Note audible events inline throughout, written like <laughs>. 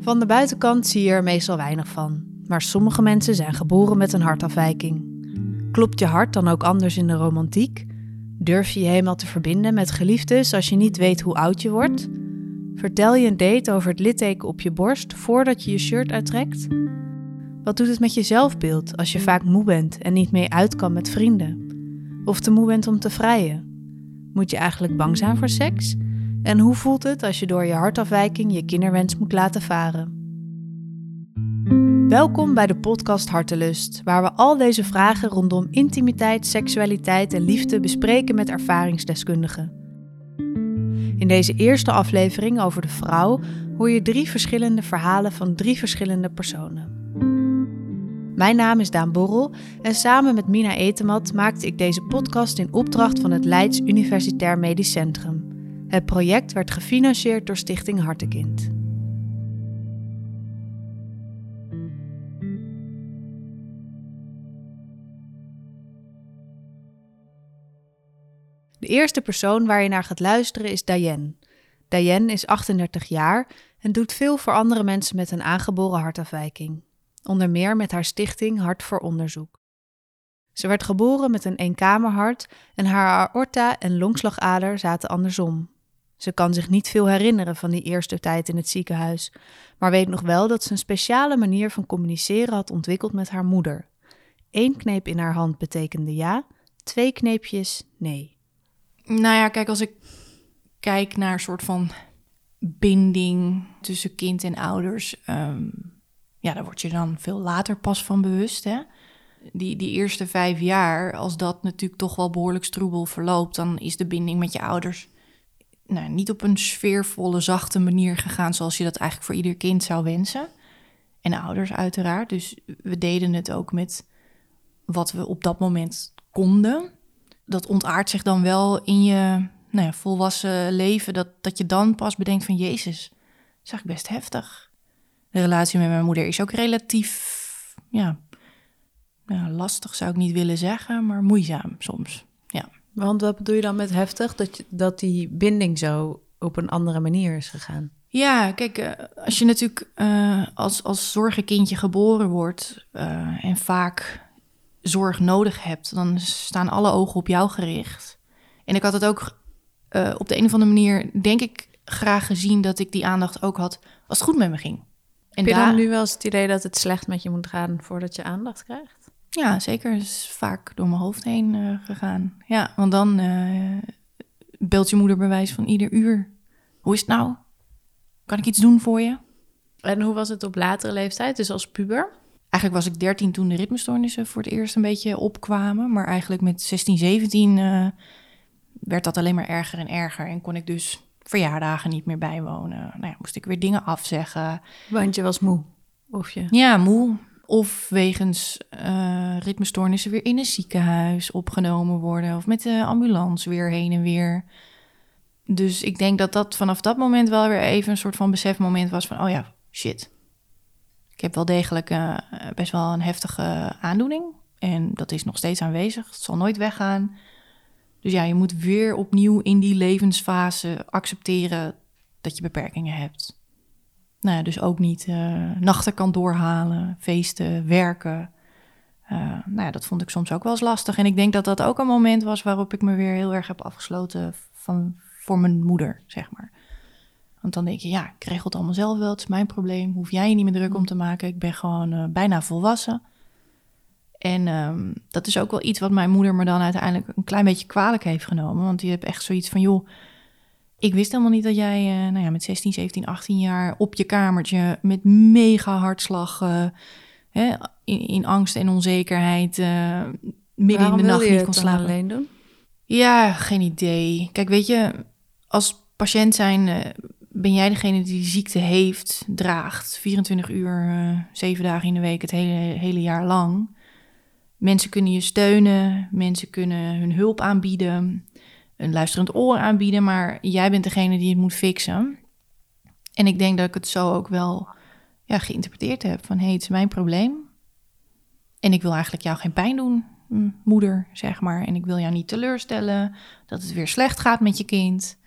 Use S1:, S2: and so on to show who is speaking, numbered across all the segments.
S1: Van de buitenkant zie je er meestal weinig van, maar sommige mensen zijn geboren met een hartafwijking. Klopt je hart dan ook anders in de romantiek? Durf je je helemaal te verbinden met geliefdes als je niet weet hoe oud je wordt? Vertel je een date over het litteken op je borst voordat je je shirt uittrekt? Wat doet het met je zelfbeeld als je vaak moe bent en niet meer uit kan met vrienden? Of te moe bent om te vrijen? Moet je eigenlijk bang zijn voor seks? En hoe voelt het als je door je hartafwijking je kinderwens moet laten varen? Welkom bij de podcast Hartelust, waar we al deze vragen rondom intimiteit, seksualiteit en liefde bespreken met ervaringsdeskundigen. In deze eerste aflevering over de vrouw hoor je drie verschillende verhalen van drie verschillende personen. Mijn naam is Daan Borrel en samen met Mina Etemat maakte ik deze podcast in opdracht van het Leids Universitair Medisch Centrum. Het project werd gefinancierd door Stichting Hartekind. De eerste persoon waar je naar gaat luisteren is Diane. Diane is 38 jaar en doet veel voor andere mensen met een aangeboren hartafwijking. Onder meer met haar stichting Hart voor Onderzoek. Ze werd geboren met een eenkamerhart en haar aorta en longslagader zaten andersom. Ze kan zich niet veel herinneren van die eerste tijd in het ziekenhuis, maar weet nog wel dat ze een speciale manier van communiceren had ontwikkeld met haar moeder. Eén kneep in haar hand betekende ja, twee kneepjes nee.
S2: Nou ja, kijk, als ik kijk naar een soort van binding tussen kind en ouders, um, ja, daar word je dan veel later pas van bewust. Hè? Die, die eerste vijf jaar, als dat natuurlijk toch wel behoorlijk stroebel verloopt, dan is de binding met je ouders nou, niet op een sfeervolle, zachte manier gegaan zoals je dat eigenlijk voor ieder kind zou wensen. En ouders uiteraard. Dus we deden het ook met wat we op dat moment konden. Dat ontaart zich dan wel in je nou ja, volwassen leven. Dat, dat je dan pas bedenkt van Jezus, dat is best heftig. De relatie met mijn moeder is ook relatief ja, ja, lastig, zou ik niet willen zeggen, maar moeizaam soms. Ja.
S1: Want wat bedoel je dan met heftig? Dat, je, dat die binding zo op een andere manier is gegaan?
S2: Ja, kijk, uh, als je natuurlijk uh, als, als zorgenkindje geboren wordt uh, en vaak zorg nodig hebt, dan staan alle ogen op jou gericht. En ik had het ook op de een of andere manier, denk ik, graag gezien dat ik die aandacht ook had als het goed met me ging.
S1: En Heb je dan nu wel eens het idee dat het slecht met je moet gaan voordat je aandacht krijgt?
S2: Ja, zeker. is vaak door mijn hoofd heen uh, gegaan. Ja, want dan uh, belt je moeder bewijs van ieder uur. Hoe is het nou? Kan ik iets doen voor je?
S1: En hoe was het op latere leeftijd, dus als puber?
S2: Eigenlijk was ik 13 toen de ritmestoornissen voor het eerst een beetje opkwamen. Maar eigenlijk met 16, 17 uh, werd dat alleen maar erger en erger. En kon ik dus verjaardagen niet meer bijwonen. Nou ja, moest ik weer dingen afzeggen.
S1: Want je was moe? Of je?
S2: Ja, moe. Of wegens uh, ritmestoornissen weer in een ziekenhuis opgenomen worden. Of met de ambulance weer heen en weer. Dus ik denk dat dat vanaf dat moment wel weer even een soort van besefmoment was van... oh ja, shit. Ik heb wel degelijk uh, best wel een heftige aandoening. En dat is nog steeds aanwezig. Het zal nooit weggaan. Dus ja, je moet weer opnieuw in die levensfase accepteren dat je beperkingen hebt nou ja, dus ook niet uh, nachten kan doorhalen, feesten, werken. Uh, nou ja, dat vond ik soms ook wel eens lastig. En ik denk dat dat ook een moment was waarop ik me weer heel erg heb afgesloten van, voor mijn moeder, zeg maar. Want dan denk je, ja, ik regel het allemaal zelf wel, het is mijn probleem. Hoef jij je niet meer druk om te maken. Ik ben gewoon uh, bijna volwassen. En um, dat is ook wel iets wat mijn moeder me dan uiteindelijk een klein beetje kwalijk heeft genomen. Want die heeft echt zoiets van, joh, ik wist helemaal niet dat jij uh, nou ja, met 16, 17, 18 jaar op je kamertje met mega hartslag, uh, hè, in, in, angst en onzekerheid, uh, midden
S1: Waarom
S2: in de nacht
S1: niet
S2: kon slapen.
S1: alleen doen?
S2: Ja, geen idee. Kijk, weet je, als patiënt zijn ben jij degene die die ziekte heeft, draagt, 24 uur, 7 dagen in de week, het hele, hele jaar lang. Mensen kunnen je steunen, mensen kunnen hun hulp aanbieden een luisterend oor aanbieden, maar jij bent degene die het moet fixen. En ik denk dat ik het zo ook wel ja, geïnterpreteerd heb van hé, hey, het is mijn probleem. En ik wil eigenlijk jou geen pijn doen. moeder, zeg maar. En ik wil jou niet teleurstellen, dat het weer slecht gaat met je kind.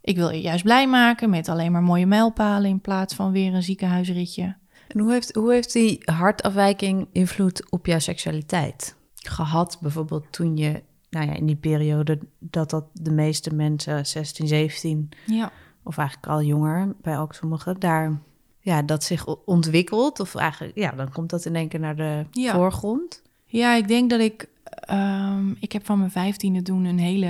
S2: Ik wil je juist blij maken met alleen maar mooie mijlpalen in plaats van weer een ziekenhuisritje.
S1: En hoe heeft, hoe heeft die hartafwijking invloed op jouw seksualiteit gehad? Bijvoorbeeld toen je, nou ja, in die periode dat dat de meeste mensen, 16, 17,
S2: Ja.
S1: of eigenlijk al jonger bij ook sommigen, daar ja, dat zich ontwikkelt. Of eigenlijk, ja, dan komt dat in één keer naar de
S2: Ja.
S1: voorgrond.
S2: Ja, ik denk dat ik. ehm, ik heb van mijn vijftiende toen een hele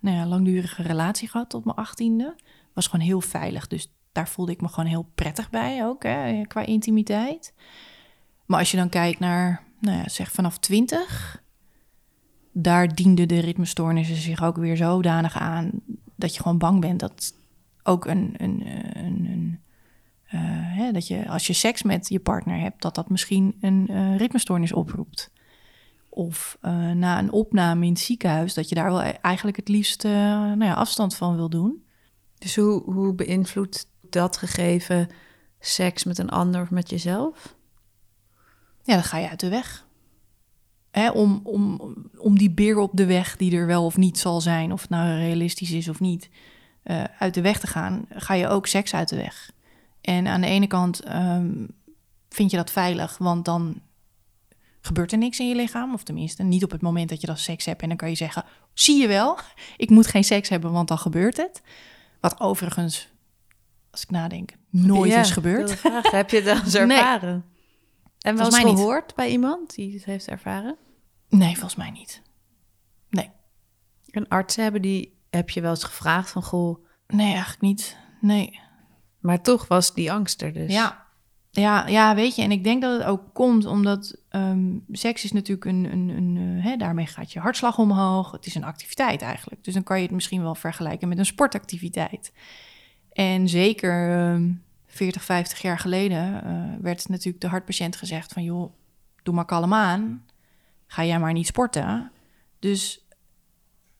S2: nou ja, langdurige relatie gehad tot mijn achttiende. Was gewoon heel veilig. Dus daar voelde ik me gewoon heel prettig bij ook, hè, qua intimiteit. Maar als je dan kijkt naar, nou ja, zeg vanaf twintig. Daar dienden de ritmestoornissen zich ook weer zodanig aan dat je gewoon bang bent dat ook een, een, een, eh, hè, dat je als je seks met je partner hebt, dat dat misschien een eh, ritmestoornis oproept. Of eh, na een opname in het ziekenhuis, dat je daar wel e- eigenlijk het liefst nou ja, afstand van wil doen.
S1: Dus hoe, hoe beïnvloedt dat gegeven seks met een ander of met jezelf?
S2: Ja, dan ga je uit de weg. Hè, om, om, om die beer op de weg, die er wel of niet zal zijn, of het nou realistisch is of niet, eh, uit de weg te gaan, ga je ook seks uit de weg. En aan de ene kant ehm, vind je dat veilig, want dan gebeurt er niks in je lichaam. Of tenminste, niet op het moment dat je dan seks hebt. En dan kan je zeggen, zie je wel, ik moet geen seks hebben, want dan gebeurt het. Wat overigens, als ik nadenk, nooit
S1: Ja,
S2: is gebeurd.
S1: heb je wel eens <laughs>
S2: Nee.
S1: ervaren? En wel eens
S2: niet.
S1: gehoord bij iemand die het heeft ervaren?
S2: Nee, volgens mij niet. Nee.
S1: Een arts hebben die, heb je wel eens gevraagd van, goh,
S2: Nee, eigenlijk niet. Nee.
S1: maar toch was die angst er dus.
S2: Ja. Ja, ja, weet je, en ik denk dat het ook komt omdat ehm, seks is natuurlijk een, een, een eh, hè, daarmee gaat je hartslag omhoog. Het is een activiteit eigenlijk. Dus dan kan je het misschien wel vergelijken met een sportactiviteit. En zeker ehm 40, 50 jaar geleden eh, werd natuurlijk de hartpatiënt gezegd van joh, doe maar kalm aan. Ga jij maar niet sporten. Dus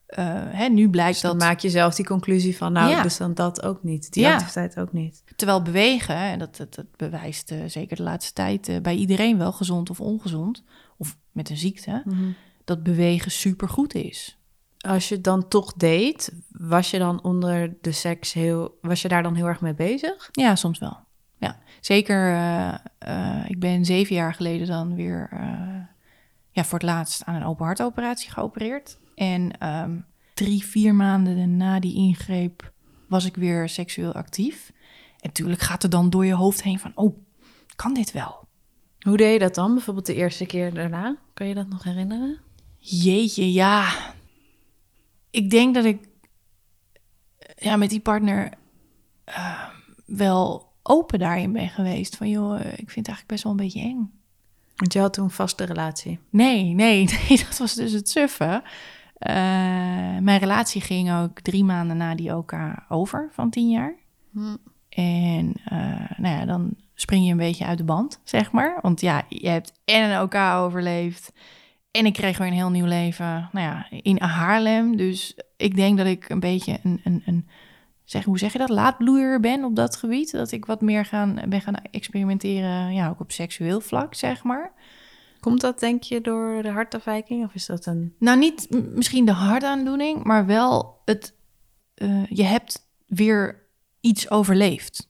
S2: eh, hè, nu blijkt
S1: Dus dan
S2: dat...
S1: maak je zelf die conclusie van, nou,
S2: Ja.
S1: dus dan dat ook niet. Die
S2: Ja.
S1: activiteit ook niet.
S2: Terwijl bewegen, en dat, dat, dat bewijst eh, zeker de laatste tijd bij iedereen wel, gezond of ongezond, of met een ziekte, dat bewegen supergoed is.
S1: Als je het dan toch deed, was je dan onder de seks heel, was je daar dan heel erg mee bezig?
S2: Ja, soms wel. Ja, zeker. eh, eh, ik ben zeven jaar geleden dan weer eh, ja, voor het laatst aan een open hartoperatie geopereerd. En ehm, drie, vier maanden na die ingreep was ik weer seksueel actief. En natuurlijk gaat er dan door je hoofd heen van, oh, kan dit wel?
S1: Hoe deed je dat dan? Bijvoorbeeld de eerste keer daarna? Kan je dat nog herinneren?
S2: Jeetje, ja. Ik denk dat ik ja, met die partner eh, wel open daarin ben geweest. Van joh, eh, ik vind het eigenlijk best wel een beetje eng.
S1: Want je had toen vaste relatie.
S2: Nee, nee, <laughs> nee, dat was dus het suffe. Eh, mijn relatie ging ook drie maanden na die OK over van tien jaar. En eh, nou ja, dan spring je een beetje uit de band, zeg maar. Want ja, je hebt en een OK overleefd. En ik kreeg weer een heel nieuw leven nou ja, in Haarlem. Dus ik denk dat ik een beetje een, een, een zeg, hoe zeg je dat, laadbloeier ben op dat gebied. Dat ik wat meer gaan, ben gaan experimenteren, ja, ook op seksueel vlak, zeg maar.
S1: Komt dat denk je door de hartafwijking of is dat een...
S2: Nou, niet misschien de hartaandoening, maar wel het. eh, je hebt weer iets overleefd.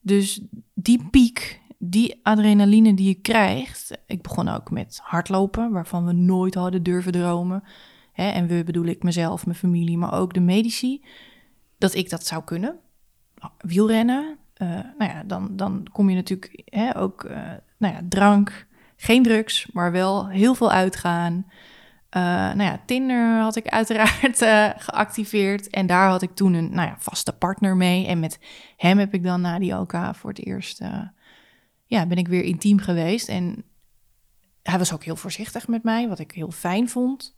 S2: Dus die piek, die adrenaline die je krijgt. Ik begon ook met hardlopen, waarvan we nooit hadden durven dromen. Hè, en we bedoel ik mezelf, mijn familie, maar ook de medici. Dat ik dat zou kunnen. Wielrennen. eh, nou ja, dan, dan kom je natuurlijk hè, ook. eh, nou ja, drank. Geen drugs, maar wel heel veel uitgaan. Eh, nou ja, Tinder had ik uiteraard geactiveerd. En daar had ik toen een nou ja, vaste partner mee. En met hem heb ik dan na die OK voor het eerst... ja, ben ik weer intiem geweest. En hij was ook heel voorzichtig met mij, wat ik heel fijn vond.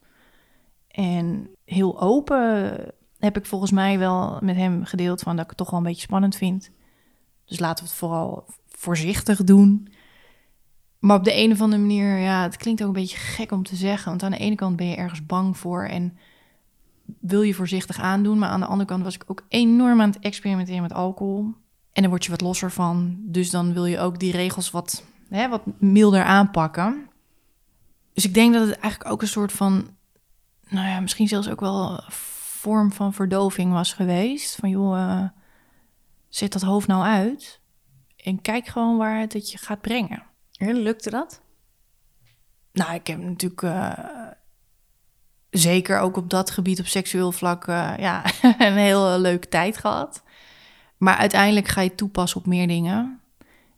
S2: En heel open heb ik volgens mij wel met hem gedeeld... van dat ik het toch wel een beetje spannend vind. Dus laten we het vooral voorzichtig doen... Maar op de een of andere manier, ja, het klinkt ook een beetje gek om te zeggen. Want aan de ene kant ben je ergens bang voor en wil je voorzichtig aandoen. Maar aan de andere kant was ik ook enorm aan het experimenteren met alcohol. En dan word je wat losser van. Dus dan wil je ook die regels wat, hè, wat milder aanpakken. Dus ik denk dat het eigenlijk ook een soort van, nou ja, misschien zelfs ook wel een vorm van verdoving was geweest. Van joh, uh, zet dat hoofd nou uit en kijk gewoon waar het, het je gaat brengen.
S1: En lukte dat?
S2: Nou, ik heb natuurlijk uh, zeker ook op dat gebied op seksueel vlak uh, ja, <laughs> een heel leuke tijd gehad. Maar uiteindelijk ga je toepassen op meer dingen.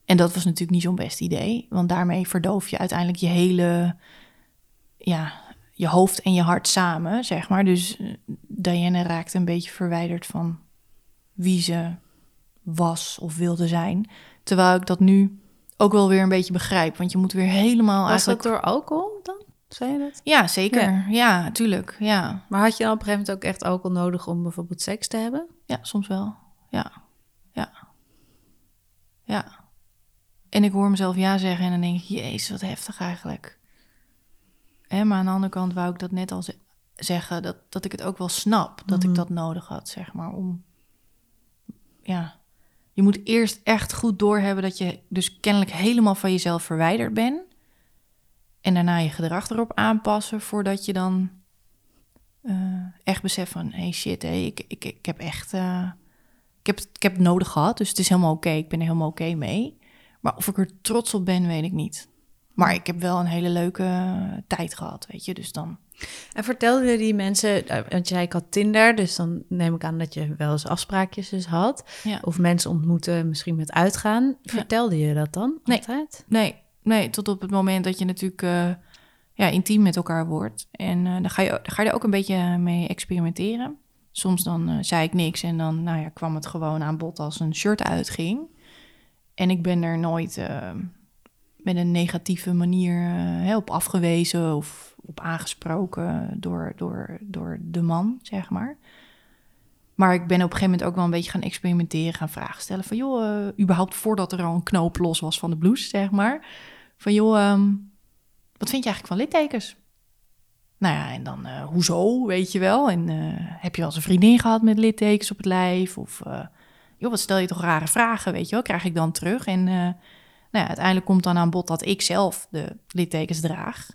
S2: En dat was natuurlijk niet zo'n best idee, want daarmee verdoof je uiteindelijk je hele, ja, je hoofd en je hart samen, zeg maar. Dus uh, Diana raakte een beetje verwijderd van wie ze was of wilde zijn. Terwijl ik dat nu ook wel weer een beetje begrijp, want je moet weer helemaal
S1: was
S2: eigenlijk...
S1: dat door alcohol dan? Zei je dat?
S2: Ja, zeker. Ja, ja tuurlijk. Ja.
S1: Maar had je dan op een gegeven moment ook echt alcohol nodig om bijvoorbeeld seks te hebben?
S2: Ja, soms wel. Ja. Ja. Ja. En ik hoor mezelf ja zeggen en dan denk ik, jezus, wat heftig eigenlijk. Hè, maar aan de andere kant wou ik dat net al zeggen, dat, dat ik het ook wel snap, dat
S1: Mhm.
S2: ik dat nodig had, zeg maar, om... Ja, je moet eerst echt goed doorhebben dat je dus kennelijk helemaal van jezelf verwijderd bent. En daarna je gedrag erop aanpassen voordat je dan uh, echt beseft van... hey shit, hey, ik, ik, ik heb echt... Uh, ik, heb, ik heb het nodig gehad, dus het is helemaal oké. Okay. Ik ben er helemaal oké okay mee. Maar of ik er trots op ben, weet ik niet. Maar ik heb wel een hele leuke tijd gehad, weet je. Dus dan...
S1: En vertelde die mensen... Want jij had Tinder, dus dan neem ik aan dat je wel eens afspraakjes dus had.
S2: Ja.
S1: Of mensen ontmoeten, misschien met uitgaan. Vertelde je dat dan
S2: nee.
S1: altijd?
S2: Nee, nee, tot op het moment dat je natuurlijk uh, ja, intiem met elkaar wordt. En uh, dan, ga je, dan ga je er ook een beetje mee experimenteren. Soms dan uh, zei ik niks en dan nou ja, kwam het gewoon aan bod als een shirt uitging. En ik ben er nooit uh, met een negatieve manier hè, op afgewezen of op aangesproken door, door, door de man, zeg maar. Maar ik ben op een gegeven moment ook wel een beetje gaan experimenteren, gaan vragen stellen. Van joh, überhaupt voordat er al een knoop los was van de blouse, zeg maar. Van joh, um, wat vind je eigenlijk van littekens? Nou ja, en dan uh, hoezo, weet je wel. En uh, heb je wel eens een vriendin gehad met littekens op het lijf? Of uh, joh, wat stel je toch rare vragen, weet je wel, krijg ik dan terug. En nou ja, uiteindelijk komt dan aan bod dat ik zelf de littekens draag.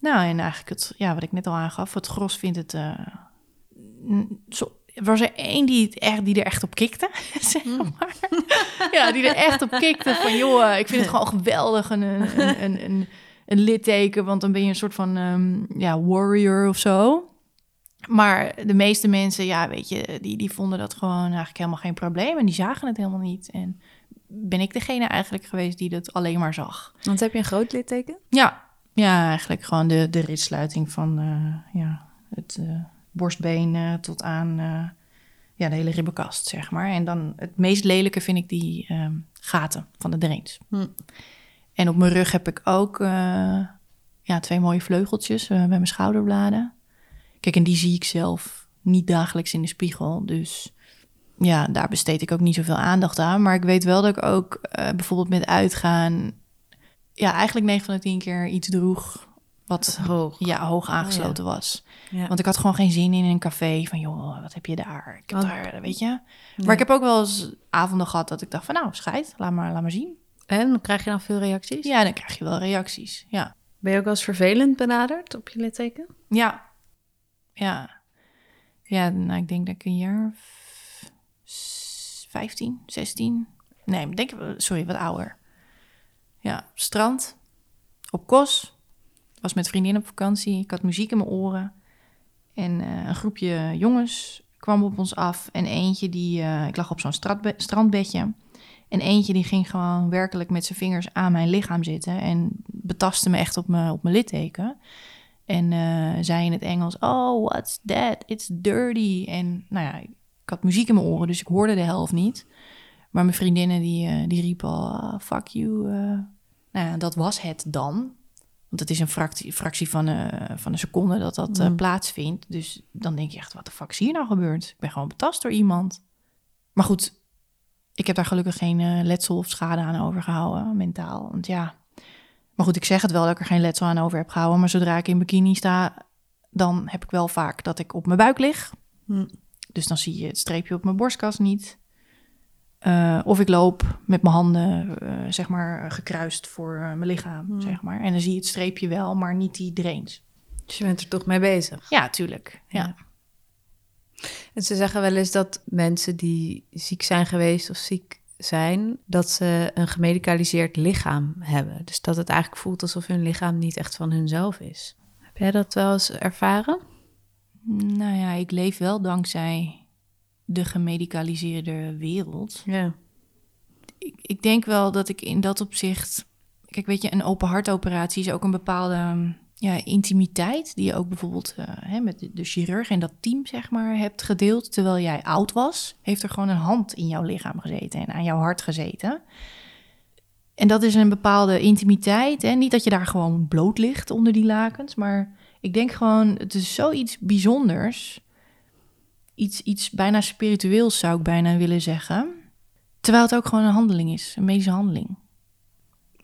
S2: Nou, en eigenlijk het, ja, wat ik net al aangaf, het gros vindt het... Zo, was er één die, het echt, die er echt op kikte, <laughs> zeg maar. ja, die er echt op kikte van... joh, ik vind het <laughs> gewoon geweldig, een, een, een, een, een litteken... want dan ben je een soort van um, ja, warrior of zo. Maar de meeste mensen, ja, weet je... Die, die vonden dat gewoon eigenlijk helemaal geen probleem... en die zagen het helemaal niet. En ben ik degene eigenlijk geweest die dat alleen maar zag.
S1: Want heb je een groot litteken?
S2: Ja, ja eigenlijk gewoon de, de ritsluiting van uh, ja, het... Uh, borstbeen uh, tot aan ja, de hele ribbenkast, zeg maar. En dan het meest lelijke vind ik die um, gaten van de drains.
S1: Hm.
S2: En op mijn rug heb ik ook uh, ja, twee mooie vleugeltjes bij mijn schouderbladen. Kijk, en die zie ik zelf niet dagelijks in de spiegel. Dus ja, daar besteed ik ook niet zoveel aandacht aan. Maar ik weet wel dat ik ook bijvoorbeeld met uitgaan... ja, eigenlijk 9 van de 10 keer iets droeg... wat
S1: hoog,
S2: ja, hoog aangesloten oh, ja. was.
S1: Ja.
S2: Want ik had gewoon geen zin in een café van, joh, wat heb je daar? Ik heb
S1: Oh.
S2: daar, weet je. Maar ik heb ook wel eens avonden gehad dat ik dacht van, nou, scheid, laat maar, laat maar zien.
S1: En krijg je dan veel reacties?
S2: Ja, dan krijg je wel reacties, ja.
S1: Ben je ook wel eens vervelend benaderd op je litteken?
S2: Ja, ja. Ja, nou, ik denk dat ik een jaar of 15, 16, nee, denk, sorry, wat ouder. Ja, strand, op Kos, was met vriendinnen op vakantie, ik had muziek in mijn oren. En uh, een groepje jongens kwam op ons af. En eentje die, uh, ik lag op zo'n strandbedje. En eentje die ging gewoon werkelijk met zijn vingers aan mijn lichaam zitten. En betastte me echt op mijn, op mijn litteken. En uh, zei in het Engels, oh, what's that? It's dirty. En nou ja, ik had muziek in mijn oren, dus ik hoorde de helft niet. Maar mijn vriendinnen die, die riepen al, oh, fuck you. nou ja, dat was het dan. Want het is een fractie, fractie van, van een seconde dat dat
S1: Mm.
S2: plaatsvindt. Dus dan denk je echt, wat de fuck is hier nou gebeurd? Ik ben gewoon betast door iemand. Maar goed, ik heb daar gelukkig geen uh, letsel of schade aan overgehouden, mentaal. Want ja, maar goed, ik zeg het wel dat ik er geen letsel aan over heb gehouden. Maar zodra ik in bikini sta, dan heb ik wel vaak dat ik op mijn buik lig.
S1: Hm.
S2: Dus dan zie je het streepje op mijn borstkas niet. Eh, of ik loop met mijn handen, eh, zeg maar, gekruist voor eh, mijn lichaam,
S1: Hmm.
S2: zeg maar. En dan zie je het streepje wel, maar niet die drains.
S1: Dus je bent er toch mee bezig.
S2: Ja, tuurlijk. Ja.
S1: Ja. En ze zeggen wel eens dat mensen die ziek zijn geweest of ziek zijn, dat ze een gemedicaliseerd lichaam hebben. Dus dat het eigenlijk voelt alsof hun lichaam niet echt van hunzelf is. Heb jij dat wel eens ervaren?
S2: Nou ja, ik leef wel dankzij de gemedicaliseerde wereld.
S1: Ja.
S2: ik, ik denk wel dat ik in dat opzicht. Kijk, weet je, een open hartoperatie is ook een bepaalde ja, intimiteit. Die je ook bijvoorbeeld uh, hè, met de, de chirurg en dat team, zeg maar, hebt gedeeld. Terwijl jij oud was, heeft er gewoon een hand in jouw lichaam gezeten en aan jouw hart gezeten. En dat is een bepaalde intimiteit. Hè? Niet dat je daar gewoon bloot ligt onder die lakens. Maar ik denk gewoon, het is zoiets bijzonders. Iets, iets bijna spiritueels zou ik bijna willen zeggen. Terwijl het ook gewoon een handeling is, een medische handeling.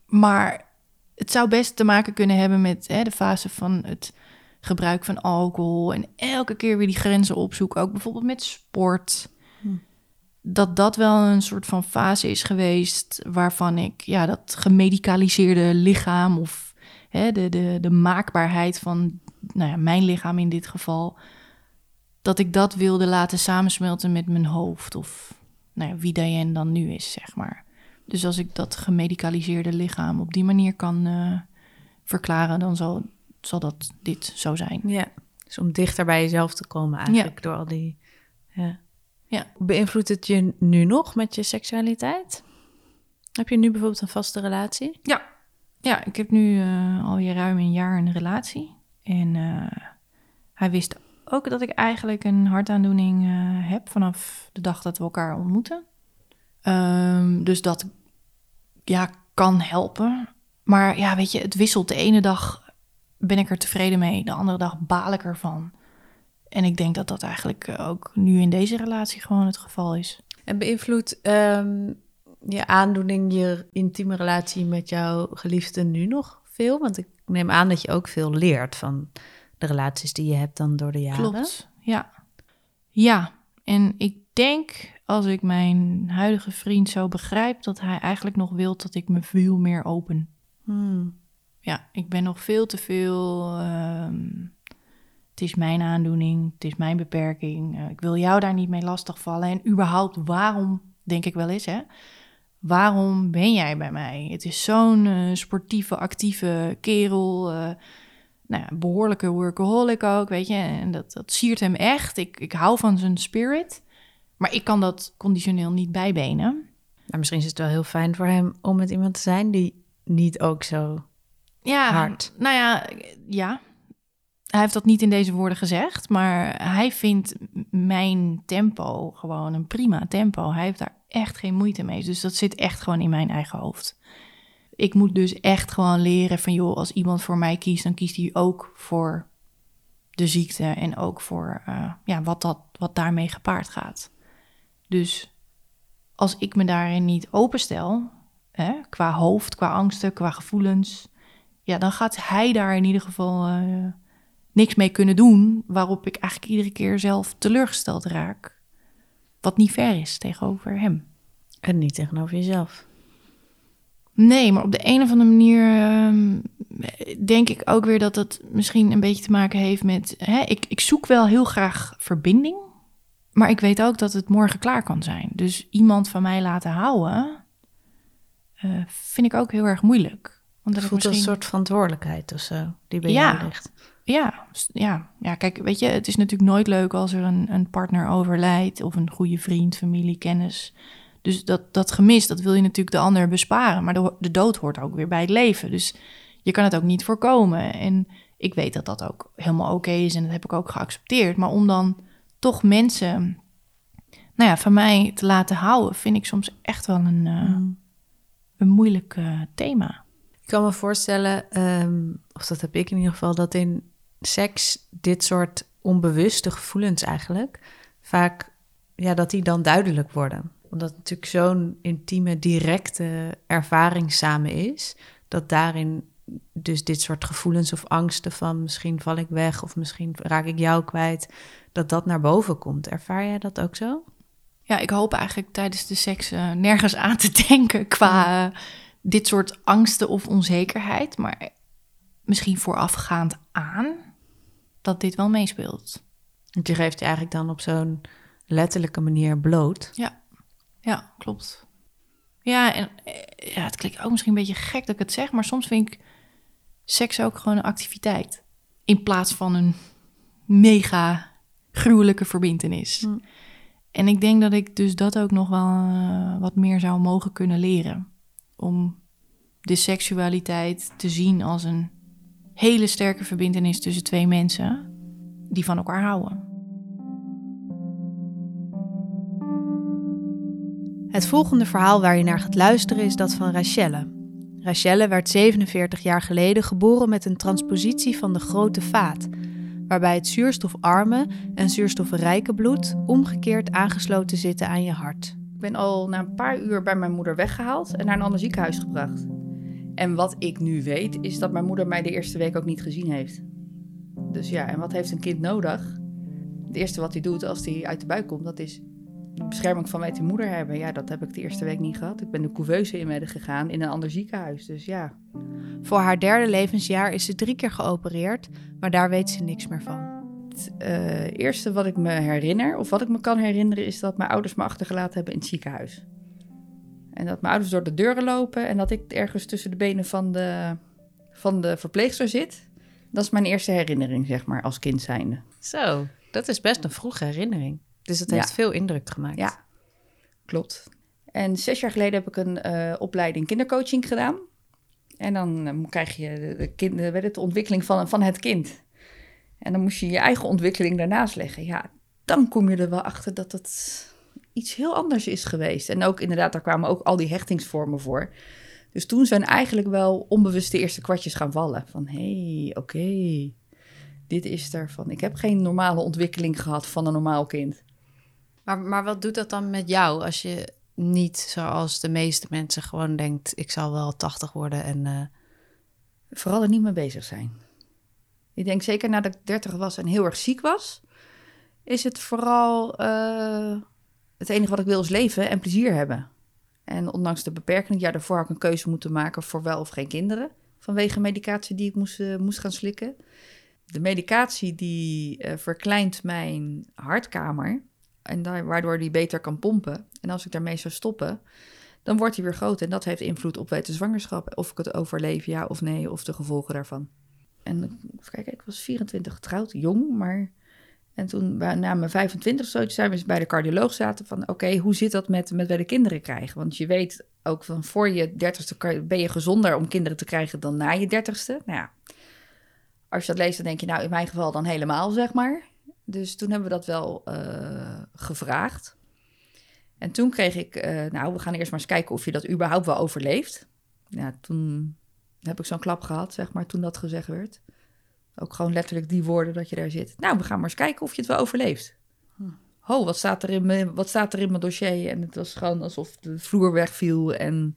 S2: Maar het zou best te maken kunnen hebben met hè, de fase van het gebruik van alcohol. En elke keer weer die grenzen opzoeken. Ook bijvoorbeeld met sport. Hm. Dat dat wel een soort van fase is geweest waarvan ik ja, dat gemedicaliseerde lichaam of hè, de, de, de maakbaarheid van nou ja, mijn lichaam in dit geval. Dat ik dat wilde laten samensmelten met mijn hoofd. Of nou ja, wie Diane dan nu is, zeg maar. Dus als ik dat gemedicaliseerde lichaam op die manier kan uh, verklaren, dan zal, zal dat dit zo zijn.
S1: Ja, dus om dichter bij jezelf te komen eigenlijk ja. door al die... Ja.
S2: Ja.
S1: Beïnvloedt het je nu nog met je seksualiteit? Heb je nu bijvoorbeeld een vaste relatie?
S2: Ja, ja ik heb nu uh, alweer ruim een jaar een relatie. En uh, hij wist ook dat ik eigenlijk een hartaandoening uh, heb vanaf de dag dat we elkaar ontmoeten. Um, dus dat ja, kan helpen. Maar ja, weet je, het wisselt. De ene dag ben ik er tevreden mee, de andere dag baal ik ervan. En ik denk dat dat eigenlijk ook nu in deze relatie gewoon het geval is.
S1: En beïnvloedt um, je aandoening je intieme relatie met jouw geliefde nu nog veel? Want ik neem aan dat je ook veel leert van de relaties die je hebt dan door de jaren.
S2: Klopt, ja. Ja, en ik denk als ik mijn huidige vriend zo begrijp... dat hij eigenlijk nog wil dat ik me veel meer open.
S1: Hmm.
S2: Ja, ik ben nog veel te veel... Um, het is mijn aandoening, het is mijn beperking. Uh, ik wil jou daar niet mee lastigvallen. En überhaupt, waarom, denk ik wel eens, hè? Waarom ben jij bij mij? Het is zo'n uh, sportieve, actieve kerel... Uh, nou ja, behoorlijke workaholic ook, weet je. En dat, dat siert hem echt. Ik, ik hou van zijn spirit. Maar ik kan dat conditioneel niet bijbenen.
S1: Maar misschien is het wel heel fijn voor hem om met iemand te zijn die niet ook zo
S2: ja,
S1: hard.
S2: Nou ja, ja. Hij heeft dat niet in deze woorden gezegd, maar hij vindt mijn tempo gewoon een prima tempo. Hij heeft daar echt geen moeite mee. Dus dat zit echt gewoon in mijn eigen hoofd. Ik moet dus echt gewoon leren van joh, als iemand voor mij kiest, dan kiest hij ook voor de ziekte en ook voor uh, ja, wat, dat, wat daarmee gepaard gaat. Dus als ik me daarin niet openstel, hè, qua hoofd, qua angsten, qua gevoelens, ja, dan gaat hij daar in ieder geval uh, niks mee kunnen doen, waarop ik eigenlijk iedere keer zelf teleurgesteld raak. Wat niet fair is tegenover hem.
S1: En niet tegenover jezelf.
S2: Nee, maar op de een of andere manier uh, denk ik ook weer dat het misschien een beetje te maken heeft met. Hè, ik, ik zoek wel heel graag verbinding, maar ik weet ook dat het morgen klaar kan zijn. Dus iemand van mij laten houden, uh, vind ik ook heel erg moeilijk.
S1: Want dat voelt misschien... een soort verantwoordelijkheid of zo, die bij
S2: ja,
S1: jou ligt.
S2: Ja, ja, ja, kijk, weet je, het is natuurlijk nooit leuk als er een, een partner overlijdt of een goede vriend, familie, kennis. Dus dat, dat gemis, dat wil je natuurlijk de ander besparen. Maar de, de dood hoort ook weer bij het leven. Dus je kan het ook niet voorkomen. En ik weet dat dat ook helemaal oké okay is en dat heb ik ook geaccepteerd. Maar om dan toch mensen, nou ja, van mij te laten houden, vind ik soms echt wel een, uh, mm. een moeilijk uh, thema.
S1: Ik kan me voorstellen, um, of dat heb ik in ieder geval, dat in seks dit soort onbewuste gevoelens eigenlijk vaak, ja, dat die dan duidelijk worden omdat het natuurlijk zo'n intieme, directe ervaring samen is, dat daarin dus dit soort gevoelens of angsten van misschien val ik weg of misschien raak ik jou kwijt, dat dat naar boven komt. Ervaar jij dat ook zo?
S2: Ja, ik hoop eigenlijk tijdens de seks eh, nergens aan te <laughs> denken qua uh, dit soort angsten of onzekerheid. Maar misschien voorafgaand aan dat dit wel meespeelt.
S1: Want je geeft je eigenlijk dan op zo'n letterlijke manier bloot.
S2: Ja, ja klopt. Ja, en eh, ja, het klinkt ook misschien een beetje gek dat ik het zeg, maar soms vind ik seks ook gewoon een activiteit. In plaats van een mega gruwelijke verbindenis. Hm. En ik denk dat ik dus dat ook nog wel uh, wat meer zou mogen kunnen leren. Om de seksualiteit te zien als een hele sterke verbindenis tussen twee mensen die van elkaar houden.
S1: Het volgende verhaal waar je naar gaat luisteren is dat van Rachelle. Rachelle werd 47 jaar geleden geboren met een transpositie van de grote vaat, waarbij het zuurstofarme en zuurstofrijke bloed omgekeerd aangesloten zitten aan je hart.
S3: Ik ben al na een paar uur bij mijn moeder weggehaald en naar een ander ziekenhuis gebracht. En wat ik nu weet, is dat mijn moeder mij de eerste week ook niet gezien heeft. Dus ja, en wat heeft een kind nodig? Het eerste wat hij doet als hij uit de buik komt, dat is bescherming van mijn moeder hebben. Ja, dat heb ik de eerste week niet gehad. Ik ben de couveuse in gegaan in een ander ziekenhuis. Dus ja.
S1: Voor haar derde levensjaar is ze drie keer geopereerd, maar daar weet ze niks meer van.
S3: Het uh, eerste wat ik me herinner, of wat ik me kan herinneren, is dat mijn ouders me achtergelaten hebben in het ziekenhuis. En dat mijn ouders door de deuren lopen en dat ik ergens tussen de benen van de, van de verpleegster zit. Dat is mijn eerste herinnering, zeg maar, als kind zijnde.
S1: Zo, dat is best een vroege herinnering. Dus het heeft veel indruk gemaakt.
S3: Ja, klopt. En zes jaar geleden heb ik een uh, opleiding kindercoaching gedaan. En dan uh, krijg je de, de, kind, de, de ontwikkeling van, van het kind. En dan moest je je eigen ontwikkeling daarnaast leggen. Ja, dan kom je er wel achter dat het iets heel anders is geweest. En ook inderdaad, daar kwamen ook al die hechtingsvormen voor. Dus toen zijn eigenlijk wel onbewust de eerste kwartjes gaan vallen. Van hé, hey, oké, dit is er van. Ik heb geen normale ontwikkeling gehad van een normaal kind.
S1: Maar, maar wat doet dat dan met jou als je niet zoals de meeste mensen gewoon denkt: ik zal wel 80 worden en. Uh...
S3: Vooral er niet mee bezig zijn. Ik denk zeker nadat ik 30 was en heel erg ziek was, is het vooral uh, het enige wat ik wil is leven en plezier hebben. En ondanks de beperking, ja, daarvoor had ik een keuze moeten maken voor wel of geen kinderen. Vanwege medicatie die ik moest, uh, moest gaan slikken. De medicatie die verkleint mijn hartkamer. En daar, waardoor die beter kan pompen. En als ik daarmee zou stoppen, dan wordt hij weer groot. En dat heeft invloed op de zwangerschap. Of ik het overleef, ja of nee, of de gevolgen daarvan. En kijk, ik was 24 getrouwd, jong, maar... En toen, na mijn 25 zo, zijn we bij de cardioloog zaten van... oké, hoe zit dat met, met bij de kinderen krijgen? Want je weet ook van voor je dertigste ben je gezonder om kinderen te krijgen dan na je dertigste. Nou ja, als je dat leest, dan denk je nou in mijn geval dan helemaal, zeg maar. Dus toen hebben we dat wel uh, gevraagd. En toen kreeg ik, uh, nou, we gaan eerst maar eens kijken of je dat überhaupt wel overleeft. Ja, toen heb ik zo'n klap gehad, zeg maar, toen dat gezegd werd. Ook gewoon letterlijk die woorden dat je daar zit. Nou, we gaan maar eens kijken of je het wel overleeft. Hm. Ho, wat staat, er in mijn, wat staat er in mijn dossier? En het was gewoon alsof de vloer wegviel. En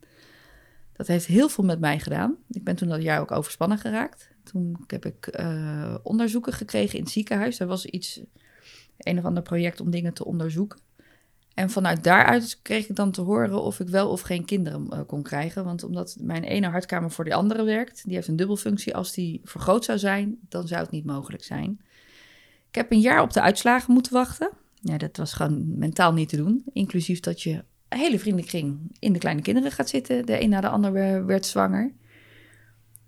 S3: dat heeft heel veel met mij gedaan. Ik ben toen dat jaar ook overspannen geraakt. Toen heb ik uh, onderzoeken gekregen in het ziekenhuis. Er was iets, een of ander project om dingen te onderzoeken. En vanuit daaruit kreeg ik dan te horen of ik wel of geen kinderen uh, kon krijgen. Want omdat mijn ene hartkamer voor de andere werkt, die heeft een dubbelfunctie. Als die vergroot zou zijn, dan zou het niet mogelijk zijn. Ik heb een jaar op de uitslagen moeten wachten. Ja, dat was gewoon mentaal niet te doen. Inclusief dat je een hele vriendenkring in de kleine kinderen gaat zitten. De een na de ander werd zwanger.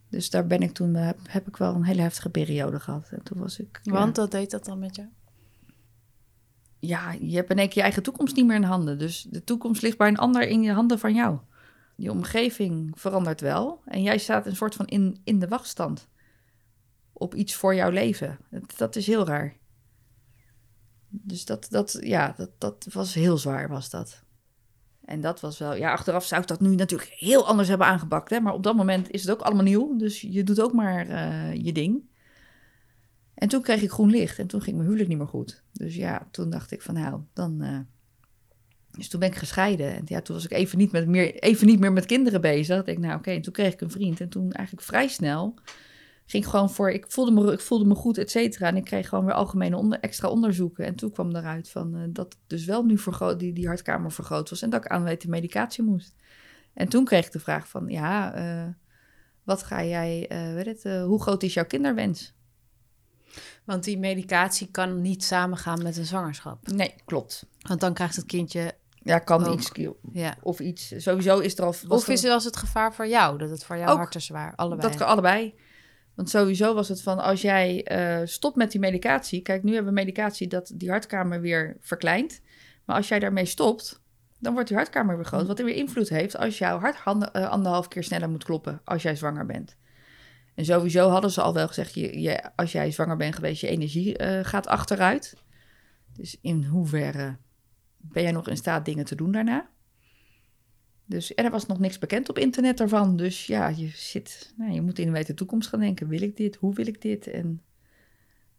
S3: Dus daar ben ik toen, uh, heb ik wel een hele heftige periode gehad. En toen was ik.
S1: Want ja, wat deed dat dan met jou?
S3: Ja, je hebt in één keer je eigen toekomst niet meer in handen. Dus de toekomst ligt bij een ander in je handen van jou. Je omgeving verandert wel. En jij staat een soort van in, in de wachtstand. Op iets voor jouw leven. Dat, dat is heel raar. Dus dat, dat, ja, dat, dat was heel zwaar, was dat. En dat was wel, ja, achteraf zou ik dat nu natuurlijk heel anders hebben aangepakt. Hè? Maar op dat moment is het ook allemaal nieuw. Dus je doet ook maar uh, je ding. En toen kreeg ik groen licht en toen ging mijn huwelijk niet meer goed. Dus ja, toen dacht ik van nou, dan. Uh... dus toen ben ik gescheiden. En ja, toen was ik even niet, met meer, even niet meer met kinderen bezig. Ik denk, nou oké, en toen kreeg ik een vriend. En toen eigenlijk vrij snel ging gewoon voor, ik voelde me, ik voelde me goed, et cetera. En ik kreeg gewoon weer algemene onder, extra onderzoeken. En toen kwam eruit van uh, dat dus wel nu vergroot, die, die hartkamer vergroot was en dat ik aanweten medicatie moest. En toen kreeg ik de vraag van, ja, uh, wat ga jij, uh, weet het, hoe groot is jouw kinderwens?
S1: Want die medicatie kan niet samengaan met een zwangerschap.
S3: Nee, klopt.
S1: Want dan krijgt het kindje
S3: ja, kan iets ja. of iets. Sowieso is er al.
S1: Of is er als het gevaar voor jou dat het voor jou hart te zwaar? Allebei.
S3: Dat allebei. Want sowieso was het van als jij uh, stopt met die medicatie. Kijk, nu hebben we medicatie dat die hartkamer weer verkleint. Maar als jij daarmee stopt, dan wordt die hartkamer weer groot. Wat er weer invloed heeft als jouw hart handen, uh, anderhalf keer sneller moet kloppen als jij zwanger bent. En sowieso hadden ze al wel gezegd, je, je als jij zwanger bent geweest, je energie uh, gaat achteruit. Dus in hoeverre ben jij nog in staat dingen te doen daarna? Dus, en er was nog niks bekend op internet daarvan. Dus ja, je zit, nou, je moet in de toekomst gaan denken. Wil ik dit? Hoe wil ik dit? En,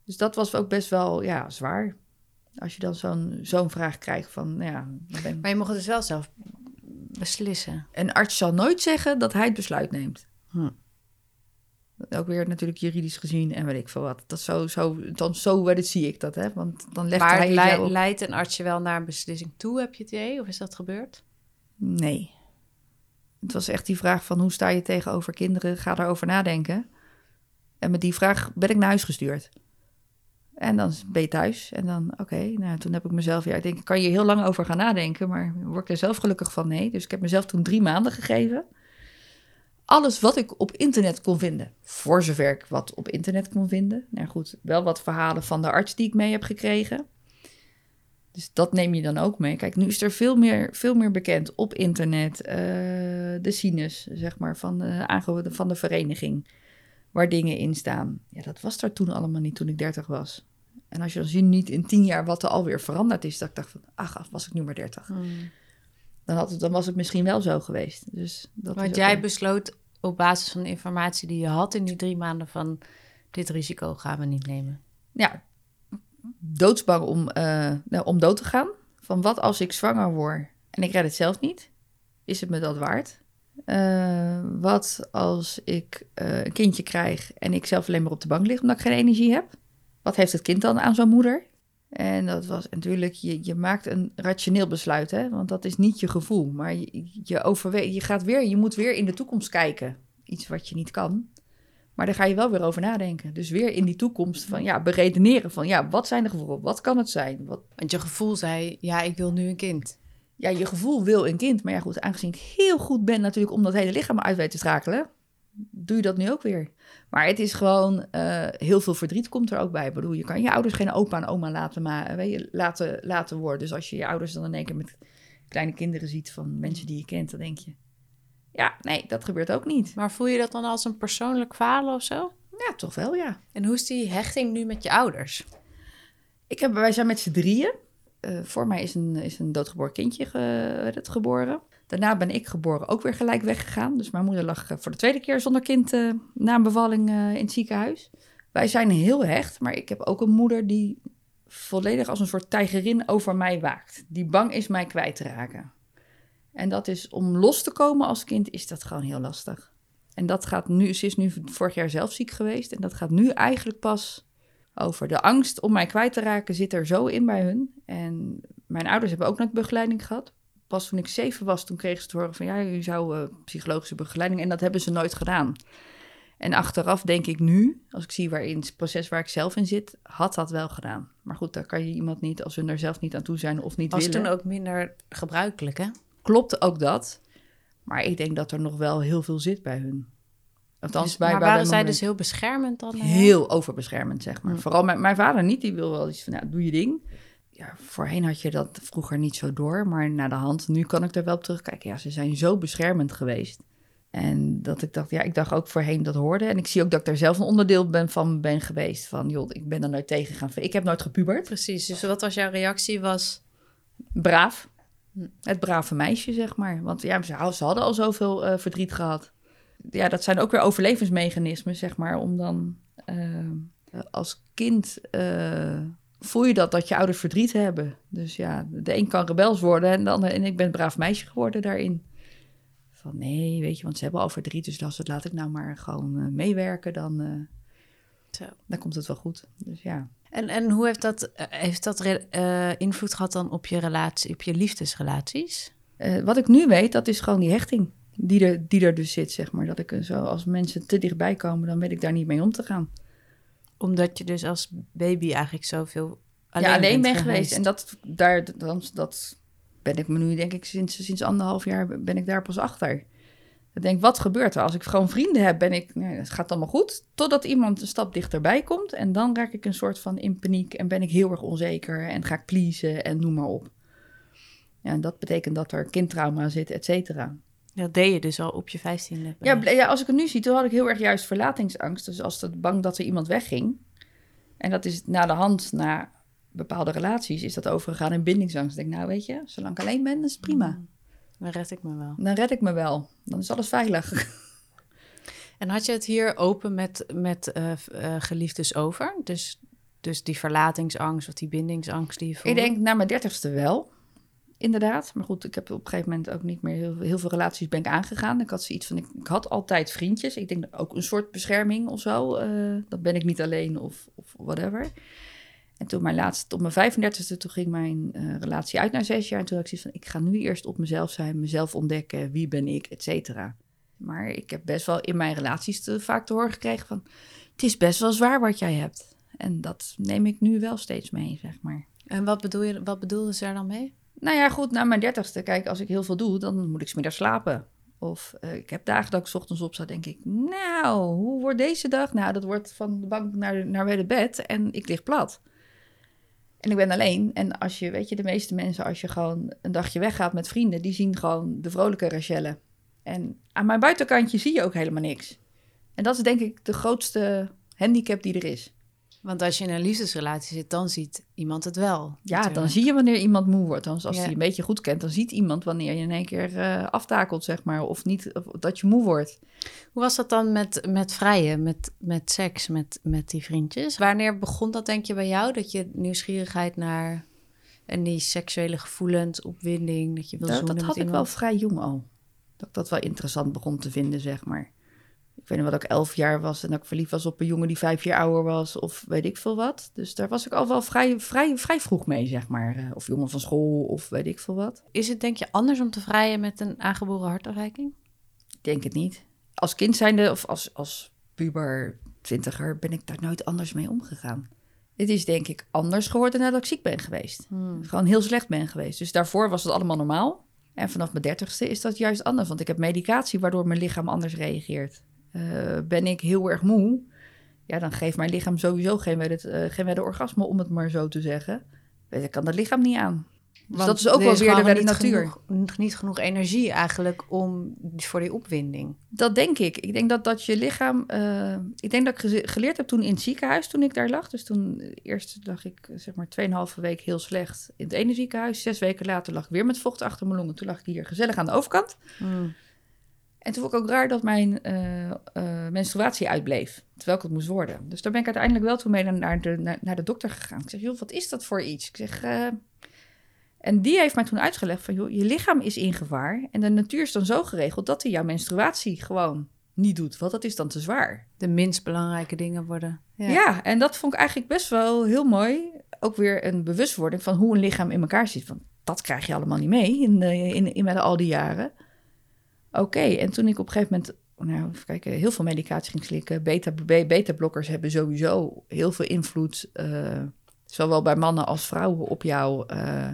S3: dus dat was ook best wel ja, zwaar. Als je dan zo'n zo'n vraag krijgt van, nou ja...
S1: Ben... Maar je mag het dus wel zelf beslissen.
S3: Een arts zal nooit zeggen dat hij het besluit neemt. Hm. Ook weer natuurlijk juridisch gezien en weet ik veel wat. Dat zo, zo, dan zo het, zie ik dat, hè. Want dan legt
S1: maar
S3: hij
S1: leidt een arts je wel naar een beslissing toe, heb je het idee? Of is dat gebeurd?
S3: Nee. Het was echt die vraag van hoe sta je tegenover kinderen? Ga daarover nadenken. En met die vraag ben ik naar huis gestuurd. En dan ben je thuis. En dan, oké, nou, toen heb ik mezelf, ja, ik denk, kan je heel lang over gaan nadenken, maar word ik er zelf gelukkig van? Nee. Dus ik heb mezelf toen drie maanden gegeven. Alles wat ik op internet kon vinden, voor zover ik wat op internet kon vinden. Nou goed, wel wat verhalen van de arts die ik mee heb gekregen. Dus dat neem je dan ook mee. Kijk, nu is er veel meer, veel meer bekend op internet. Uh, de sinus, zeg maar, van de, van de vereniging. Waar dingen in staan. Ja, dat was er toen allemaal niet toen ik 30 was. En als je dan ziet niet in tien jaar wat er alweer veranderd is, dat ik dacht van, ach, was ik nu maar 30. Hmm. Dan, had het, dan was het misschien wel zo geweest. Dus dat
S1: Want jij besloot op basis van de informatie die je had in die drie maanden van dit risico gaan we niet nemen.
S3: Ja, doodsbang om, uh, nou, om dood te gaan. Van wat als ik zwanger word en ik red het zelf niet? Is het me dat waard? Uh, wat als ik uh, een kindje krijg en ik zelf alleen maar op de bank lig omdat ik geen energie heb? Wat heeft het kind dan aan zo'n moeder? En dat was natuurlijk, je, je maakt een rationeel besluit, hè? want dat is niet je gevoel. Maar je, je, je, gaat weer, je moet weer in de toekomst kijken. Iets wat je niet kan. Maar daar ga je wel weer over nadenken. Dus weer in die toekomst van ja, beredeneren van ja, wat zijn de gevolgen? Wat kan het zijn? Wat...
S1: Want je gevoel zei, ja, ik wil nu een kind.
S3: Ja, je gevoel wil een kind. Maar ja, goed, aangezien ik heel goed ben natuurlijk om dat hele lichaam uit weet te schakelen, doe je dat nu ook weer. Maar het is gewoon, uh, heel veel verdriet komt er ook bij. Ik bedoel, je kan je ouders geen opa en oma laten, maar, weet je, laten, laten worden. Dus als je je ouders dan in één keer met kleine kinderen ziet van mensen die je kent, dan denk je, ja, nee, dat gebeurt ook niet.
S1: Maar voel je dat dan als een persoonlijk falen of zo?
S3: Ja, toch wel, ja.
S1: En hoe is die hechting nu met je ouders?
S3: Ik heb, wij zijn met z'n drieën. Uh, voor mij is een, is een doodgeboren kindje ge, geboren. Daarna ben ik geboren, ook weer gelijk weggegaan. Dus mijn moeder lag eh, voor de tweede keer zonder kind uh, na een bevalling in het ziekenhuis. Wij zijn heel hecht, maar ik heb ook een moeder die volledig als een soort tijgerin over mij waakt. Die bang is mij kwijt te raken. En dat is om los te komen als kind, is dat gewoon heel lastig. En dat gaat nu, ze is nu vorig jaar zelf ziek geweest. En dat gaat nu eigenlijk pas over. De angst om mij kwijt te raken zit er zo in bij hun. En mijn ouders hebben ook nooit begeleiding gehad. Pas toen ik zeven was, toen kregen ze te horen van ja, je zou uh, psychologische begeleiding. En dat hebben ze nooit gedaan. En achteraf denk ik nu, als ik zie waarin het proces waar ik zelf in zit, had dat wel gedaan. Maar goed, daar kan je iemand niet, als hun er zelf niet aan toe zijn of niet
S1: Was
S3: willen.
S1: Was toen ook minder gebruikelijk, hè?
S3: Klopt ook dat. Maar ik denk dat er nog wel heel veel zit bij hun.
S1: Althans, dus, bij, maar waren zij dus heel beschermend dan?
S3: Heel overbeschermend, zeg maar. Vooral mijn, mijn vader niet, die wil wel iets van, nou, doe je ding. Ja, voorheen had je dat vroeger niet zo door, maar na de hand, nu kan ik er wel op terugkijken. Ja, ze zijn zo beschermend geweest. En dat ik dacht, ja, ik dacht ook voorheen dat hoorde. En ik zie ook dat ik daar zelf een onderdeel ben van ben geweest. Van, joh, ik ben er nooit tegen gegaan. Ik heb nooit gepubert.
S1: Precies, dus wat was jouw reactie? Was
S3: braaf. Het brave meisje, zeg maar. Want ja, ze, hadden al zoveel uh, verdriet gehad. Ja, dat zijn ook weer overlevingsmechanismen, zeg maar. Om dan uh, als kind uh, voel je dat, dat je ouders verdriet hebben. Dus ja, de een kan rebels worden en, dan, en ik ben een braaf meisje geworden daarin. Van nee, weet je, want ze hebben al verdriet, dus als het laat ik nou maar gewoon meewerken, dan
S1: Zo.
S3: Dan komt het wel goed. Dus ja.
S1: En, en hoe heeft dat, eh, heeft dat eh, invloed gehad dan op je relatie, op je liefdesrelaties?
S3: Eh, wat ik nu weet, dat is gewoon die hechting die er, die er dus zit, zeg maar. Dat ik zo, als mensen te dichtbij komen, dan weet ik daar niet mee om te gaan.
S1: Omdat je dus als baby eigenlijk zoveel alleen,
S3: ja, alleen
S1: bent
S3: ben geweest. En dat, daar, dan, dat ben ik me nu, denk ik, sinds, sinds anderhalf jaar ben ik daar pas achter. Ik denk, wat gebeurt er? Als ik gewoon vrienden heb, ben ik, nee, het gaat allemaal goed. Totdat iemand een stap dichterbij komt. En dan raak ik een soort van in paniek en ben ik heel erg onzeker. En ga ik pleasen en noem maar op. Ja, en dat betekent dat er kindtrauma zit, et cetera.
S1: Dat deed je dus al op je vijftiende.
S3: Ja, ja, als ik het nu zie, toen had ik heel erg juist verlatingsangst. Dus als het bang dat er iemand wegging. En dat is na de hand, na bepaalde relaties, is dat overgegaan in bindingsangst. Ik denk, nou weet je, zolang ik alleen ben, is het prima.
S1: Dan red ik me wel.
S3: Dan red ik me wel. Dan is alles veilig. <laughs>
S1: En had je het hier open met, met eh, eh, geliefdes over? Dus, dus die verlatingsangst of die bindingsangst die je voelde?
S3: ik denk, na mijn dertigste wel. Inderdaad. Maar goed, ik heb op een gegeven moment ook niet meer heel, heel veel relaties ben ik aangegaan. Ik had zoiets van, ik, ik had altijd vriendjes. Ik denk ook een soort bescherming of zo. eh, dat ben ik niet alleen of, of whatever. En toen mijn laatste, op mijn 35e, toen ging mijn eh, relatie uit na zes jaar. En toen had ik zoiets van, ik ga nu eerst op mezelf zijn, mezelf ontdekken. Wie ben ik, et cetera. Maar ik heb best wel in mijn relaties te vaak te horen gekregen van... Het is best wel zwaar wat jij hebt. En dat neem ik nu wel steeds mee, zeg maar.
S1: En wat, bedoel je, wat bedoelden ze daar dan mee?
S3: Nou ja, goed, na mijn dertigste, kijk, als ik heel veel doe, dan moet ik 's middags slapen. Of eh, ik heb dagen dat ik 's ochtends op sta, denk ik, nou, hoe wordt deze dag? Nou, dat wordt van de bank naar, naar bij de bed en ik lig plat. En ik ben alleen. En als je, weet je, de meeste mensen, als je gewoon een dagje weggaat met vrienden, die zien gewoon de vrolijke Rachelle. En aan mijn buitenkantje zie je ook helemaal niks. En dat is denk ik de grootste handicap die er is.
S1: Want als je in een liefdesrelatie zit, dan ziet iemand het wel.
S3: Ja,
S1: natuurlijk.
S3: dan zie je wanneer iemand moe wordt. Dan, als
S1: Ja.
S3: hij een beetje goed kent, dan ziet iemand wanneer je in één keer eh, aftakelt, zeg maar. Of niet, of dat je moe wordt.
S1: Hoe was dat dan met, met vrijen, met, met seks, met, met die vriendjes? Wanneer begon dat, denk je, bij jou? Dat je nieuwsgierigheid naar en die seksuele gevoelens, opwinding, dat je wil
S3: Dat,
S1: zoenen
S3: dat had ik wel vrij jong al. Dat ik dat wel interessant begon te vinden, zeg maar. Ik weet nog wat ik elf jaar was en dat ik verliefd was op een jongen die vijf jaar ouder was. Of weet ik veel wat. Dus daar was ik al wel vrij, vrij, vrij vroeg mee, zeg maar. Eh, Of jongen van school of weet ik veel wat.
S1: Is het, denk je, anders om te vrijen met een aangeboren hartafwijking?
S3: Ik denk het niet. Als kind zijnde of als, als puber, twintiger, ben ik daar nooit anders mee omgegaan. Het is denk ik anders geworden nadat ik ziek ben geweest.
S1: Hmm.
S3: Gewoon heel slecht ben geweest. Dus daarvoor was het allemaal normaal. En vanaf mijn dertigste is dat juist anders. Want ik heb medicatie waardoor mijn lichaam anders reageert. Eh, ben ik heel erg moe, ja, dan geeft mijn lichaam sowieso geen wedde, eh, geen wedde orgasme, om het maar zo te zeggen. Weet, ik kan dat lichaam niet aan. Dus
S1: Want
S3: dat is ook wel weer de
S1: niet
S3: natuur.
S1: Genoeg, niet genoeg energie eigenlijk om, voor die opwinding.
S3: Dat denk ik. Ik denk dat, dat je lichaam. eh, ik denk dat ik geleerd heb toen in het ziekenhuis, toen ik daar lag. Dus toen eerst lag ik zeg maar 2,5 week heel slecht in het ene ziekenhuis. Zes weken later lag ik weer met vocht achter mijn longen. Toen lag ik hier gezellig aan de overkant.
S1: Hmm.
S3: En toen vond ik ook raar dat mijn eh, eh, menstruatie uitbleef, terwijl ik het moest worden. Dus daar ben ik uiteindelijk wel toen mee naar de, naar, naar de dokter gegaan. Ik zeg, joh, wat is dat voor iets? Ik zeg, eh, en die heeft mij toen uitgelegd van, joh, je lichaam is in gevaar. En de natuur is dan zo geregeld dat hij jouw menstruatie gewoon niet doet, want dat is dan te zwaar.
S1: De minst belangrijke dingen worden.
S3: Ja. en dat vond ik eigenlijk best wel heel mooi. Ook weer een bewustwording van hoe een lichaam in elkaar zit. Want dat krijg je allemaal niet mee in, in, in met al die jaren. Oké, en toen ik op een gegeven moment, nou, even kijken, heel veel medicatie ging slikken. Beta, be- beta-blokkers hebben sowieso heel veel invloed, eh, zowel bij mannen als vrouwen, op jouw, eh,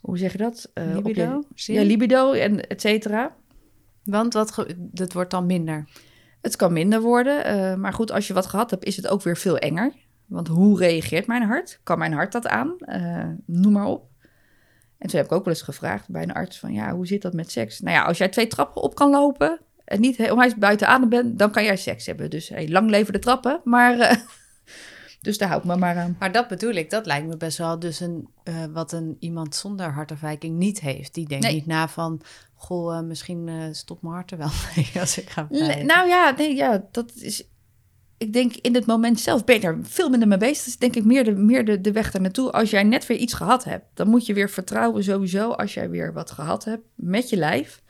S3: hoe zeg je dat? Eh, op je-
S1: Libido? Zin?
S3: ja, libido en et cetera.
S1: Want wat dat wordt dan minder.
S3: Het kan minder worden, maar goed, als je wat gehad hebt, is het ook weer veel enger. Want hoe reageert mijn hart? Kan mijn hart dat aan? Noem maar op. En toen heb ik ook wel eens gevraagd bij een arts van, ja, hoe zit dat met seks? Nou ja, als jij twee trappen op kan lopen en niet helemaal buiten adem bent, dan kan jij seks hebben. Dus hey, lang leven de trappen, maar... eh, <laughs> dus daar hou ik me maar aan.
S1: Maar dat bedoel ik, dat lijkt me best wel dus een, eh, wat een iemand zonder hartafwijking niet heeft. Die denkt
S3: Nee.
S1: niet na van, goh, eh, misschien stopt mijn hart er wel <laughs> mee als ik ga
S3: Nee, nou ja, nee, ja, dat is... Ik denk in het moment zelf ben je er veel minder mee bezig. Is denk ik meer, de, meer de, de weg daar naartoe. Als jij net weer iets gehad hebt, dan moet je weer vertrouwen sowieso als jij weer wat gehad hebt met je lijf.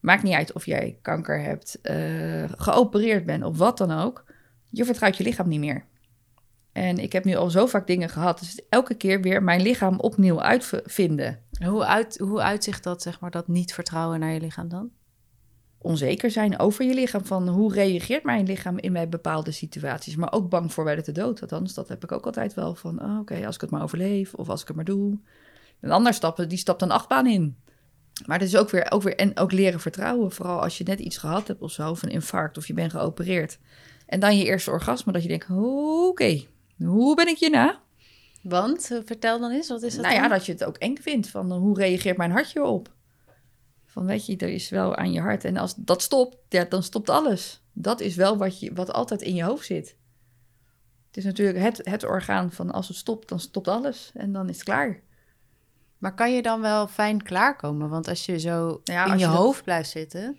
S3: Maakt niet uit of jij kanker hebt, eh, geopereerd bent of wat dan ook. je vertrouwt je lichaam niet meer. En ik heb nu al zo vaak dingen gehad. Dus elke keer weer mijn lichaam opnieuw uitvinden.
S1: Hoe, uit, hoe uitzicht dat, zeg maar, dat niet vertrouwen naar je lichaam dan?
S3: Onzeker zijn over je lichaam. Van hoe reageert mijn lichaam in bij bepaalde situaties. Maar ook bang voor bij de dood. Althans, dat heb ik ook altijd wel van... Oh, oké, als ik het maar overleef of als ik het maar doe. Een ander stappen, die stapt een achtbaan in. Maar het is ook weer, ook weer... En ook leren vertrouwen. Vooral als je net iets gehad hebt of zo. Of een infarct of je bent geopereerd. En dan je eerste orgasme. Dat je denkt, oké, hoe ben ik hierna?
S1: Want, eh, vertel dan eens, wat is dat
S3: Nou ja, dat je het ook eng vindt. Van uh, hoe reageert mijn hartje erop? Van weet je, er is wel aan je hart. En als dat stopt, ja, dan stopt alles. Dat is wel wat, je, wat altijd in je hoofd zit. Het is natuurlijk het, het orgaan van als het stopt, dan stopt alles. En dan is het klaar.
S1: Maar kan je dan wel fijn klaarkomen? Want als je zo
S3: Ja,
S1: in je,
S3: je dat-
S1: hoofd blijft zitten...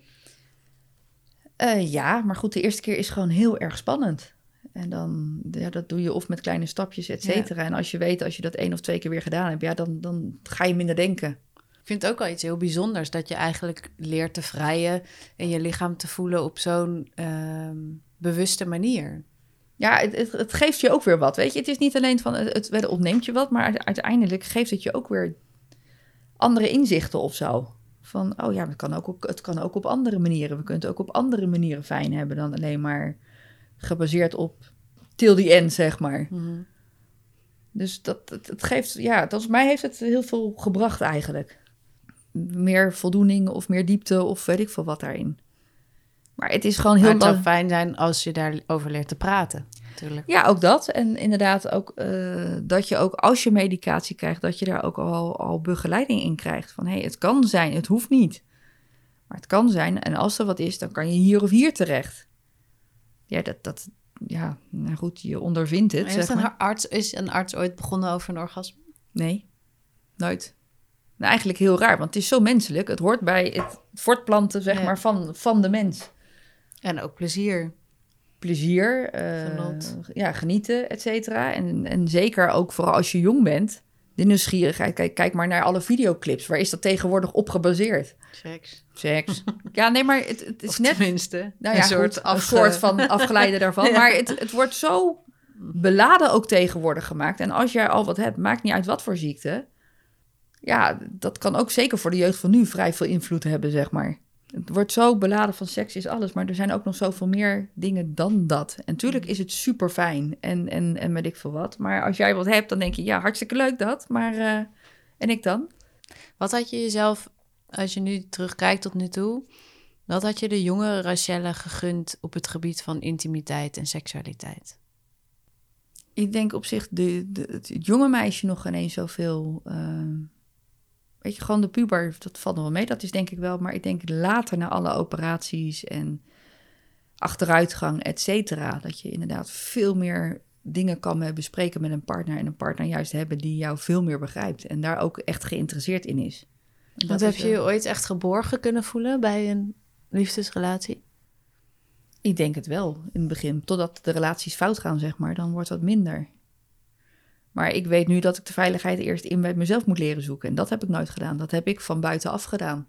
S3: Eh, ja, maar goed, de eerste keer is gewoon heel erg spannend. En dan, ja, dat doe je of met kleine stapjes, et cetera. En als je weet, als je dat één of twee keer weer gedaan hebt, ja, dan, dan ga je minder denken.
S1: Ik vind het ook wel iets heel bijzonders dat je eigenlijk leert te vrijen en je lichaam te voelen op zo'n ehm, bewuste manier.
S3: Ja, het, het, geeft je ook weer wat, weet je. Het is niet alleen van, het, het ontneemt je wat, maar uite- uiteindelijk geeft het je ook weer andere inzichten of zo. Van, oh ja, het kan ook, op- het kan ook op andere manieren. We kunnen het ook op andere manieren fijn hebben dan alleen maar gebaseerd op till the end, zeg maar. Dus dat, het, het geeft, ja, volgens mij heeft het heel veel gebracht eigenlijk. Meer voldoening of meer diepte of weet ik veel wat daarin. Maar het is gewoon
S1: Maar
S3: heel...
S1: het zou fijn zijn als je daarover leert te praten, natuurlijk.
S3: Ja, ook dat. En inderdaad ook eh, dat je ook als je medicatie krijgt, dat je daar ook al, al begeleiding in krijgt. Van hé, hey, het kan zijn, het hoeft niet. Maar het kan zijn en als er wat is, dan kan je hier of hier terecht. Ja, dat, dat ja, nou goed, je ondervindt het. Zeg
S1: een
S3: maar.
S1: arts, is een arts ooit begonnen over een orgasme?
S3: Nee, nooit. Nou, eigenlijk heel raar, want het is zo menselijk. Het hoort bij het voortplanten zeg
S1: Ja.
S3: maar, van, van de mens.
S1: En ook plezier.
S3: plezier, eh, ja, genieten, et cetera. En, en zeker ook vooral als je jong bent, de nieuwsgierigheid. Kijk, kijk maar naar alle videoclips. Waar is dat tegenwoordig op gebaseerd?
S1: Seks.
S3: Seks. ja, nee, maar het, het is
S1: Of
S3: net
S1: tenminste,
S3: nou ja,
S1: een soort,
S3: goed,
S1: afge-
S3: een soort van afgeleide daarvan. <laughs>
S1: Ja.
S3: Maar het, het wordt zo beladen ook tegenwoordig gemaakt. En als jij al wat hebt, maakt niet uit wat voor ziekte. Ja, dat kan ook zeker voor de jeugd van nu vrij veel invloed hebben, zeg maar. Het wordt zo beladen van seks is alles, maar er zijn ook nog zoveel meer dingen dan dat. En tuurlijk is het super fijn en, en, en weet ik veel wat. Maar als jij wat hebt, dan denk je, ja, hartstikke leuk dat. Maar, eh, en ik dan?
S1: Wat had je jezelf, als je nu terugkijkt tot nu toe, wat had je de jonge Rachelle gegund op het gebied van intimiteit en seksualiteit?
S3: Ik denk op zich de, de, het jonge meisje nog ineens zoveel. eh, weet je, gewoon de puber, dat valt nog wel mee. Dat is denk ik wel. Maar ik denk later na alle operaties en achteruitgang, et cetera. Dat je inderdaad veel meer dingen kan bespreken met een partner. En een partner juist hebben die jou veel meer begrijpt. En daar ook echt geïnteresseerd in is. En
S1: Wat heb
S3: is,
S1: je je ooit echt geborgen kunnen voelen bij een liefdesrelatie?
S3: Ik denk het wel in het begin. Totdat de relaties fout gaan, zeg maar, dan wordt dat minder. Maar ik weet nu dat ik de veiligheid eerst in bij mezelf moet leren zoeken. En dat heb ik nooit gedaan. Dat heb ik van buitenaf gedaan.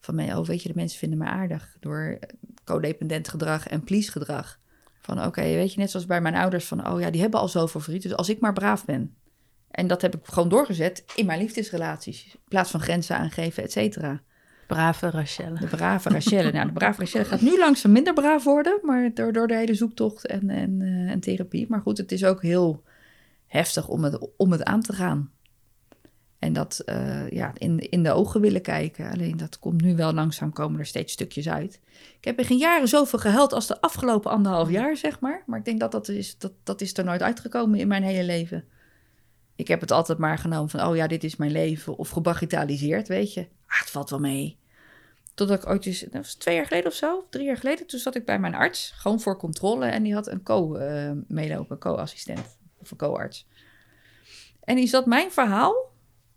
S3: Van mij, oh weet je, de mensen vinden me aardig. Door codependent gedrag en please gedrag. Van oké, weet je, net zoals bij mijn ouders. Van oh ja, die hebben al zoveel verdriet. Dus als ik maar braaf ben. En dat heb ik gewoon doorgezet in mijn liefdesrelaties. In plaats van grenzen aangeven, et cetera.
S1: Brave Rachelle.
S3: De brave Rachelle. nou, de brave Rachelle gaat nu langzaam minder braaf worden, maar door, door de hele zoektocht en, en, eh, en therapie. Maar goed, het is ook heel heftig om het, om het aan te gaan. En dat eh, ja, in, in de ogen willen kijken. Alleen dat komt nu wel langzaam, komen er steeds stukjes uit. Ik heb in geen jaren zoveel gehuild als de afgelopen anderhalf jaar, zeg maar. Maar ik denk dat dat is, dat, dat is er nooit uitgekomen in mijn hele leven. Ik heb het altijd maar genomen van, oh ja, dit is mijn leven. Of gebagitaliseerd, weet je. Ah, het valt wel mee. Totdat ik ooit eens, dat was twee jaar geleden of zo, drie jaar geleden, toen zat ik bij mijn arts, gewoon voor controle. En die had een co eh co-assistent of een co-arts. En die zat mijn verhaal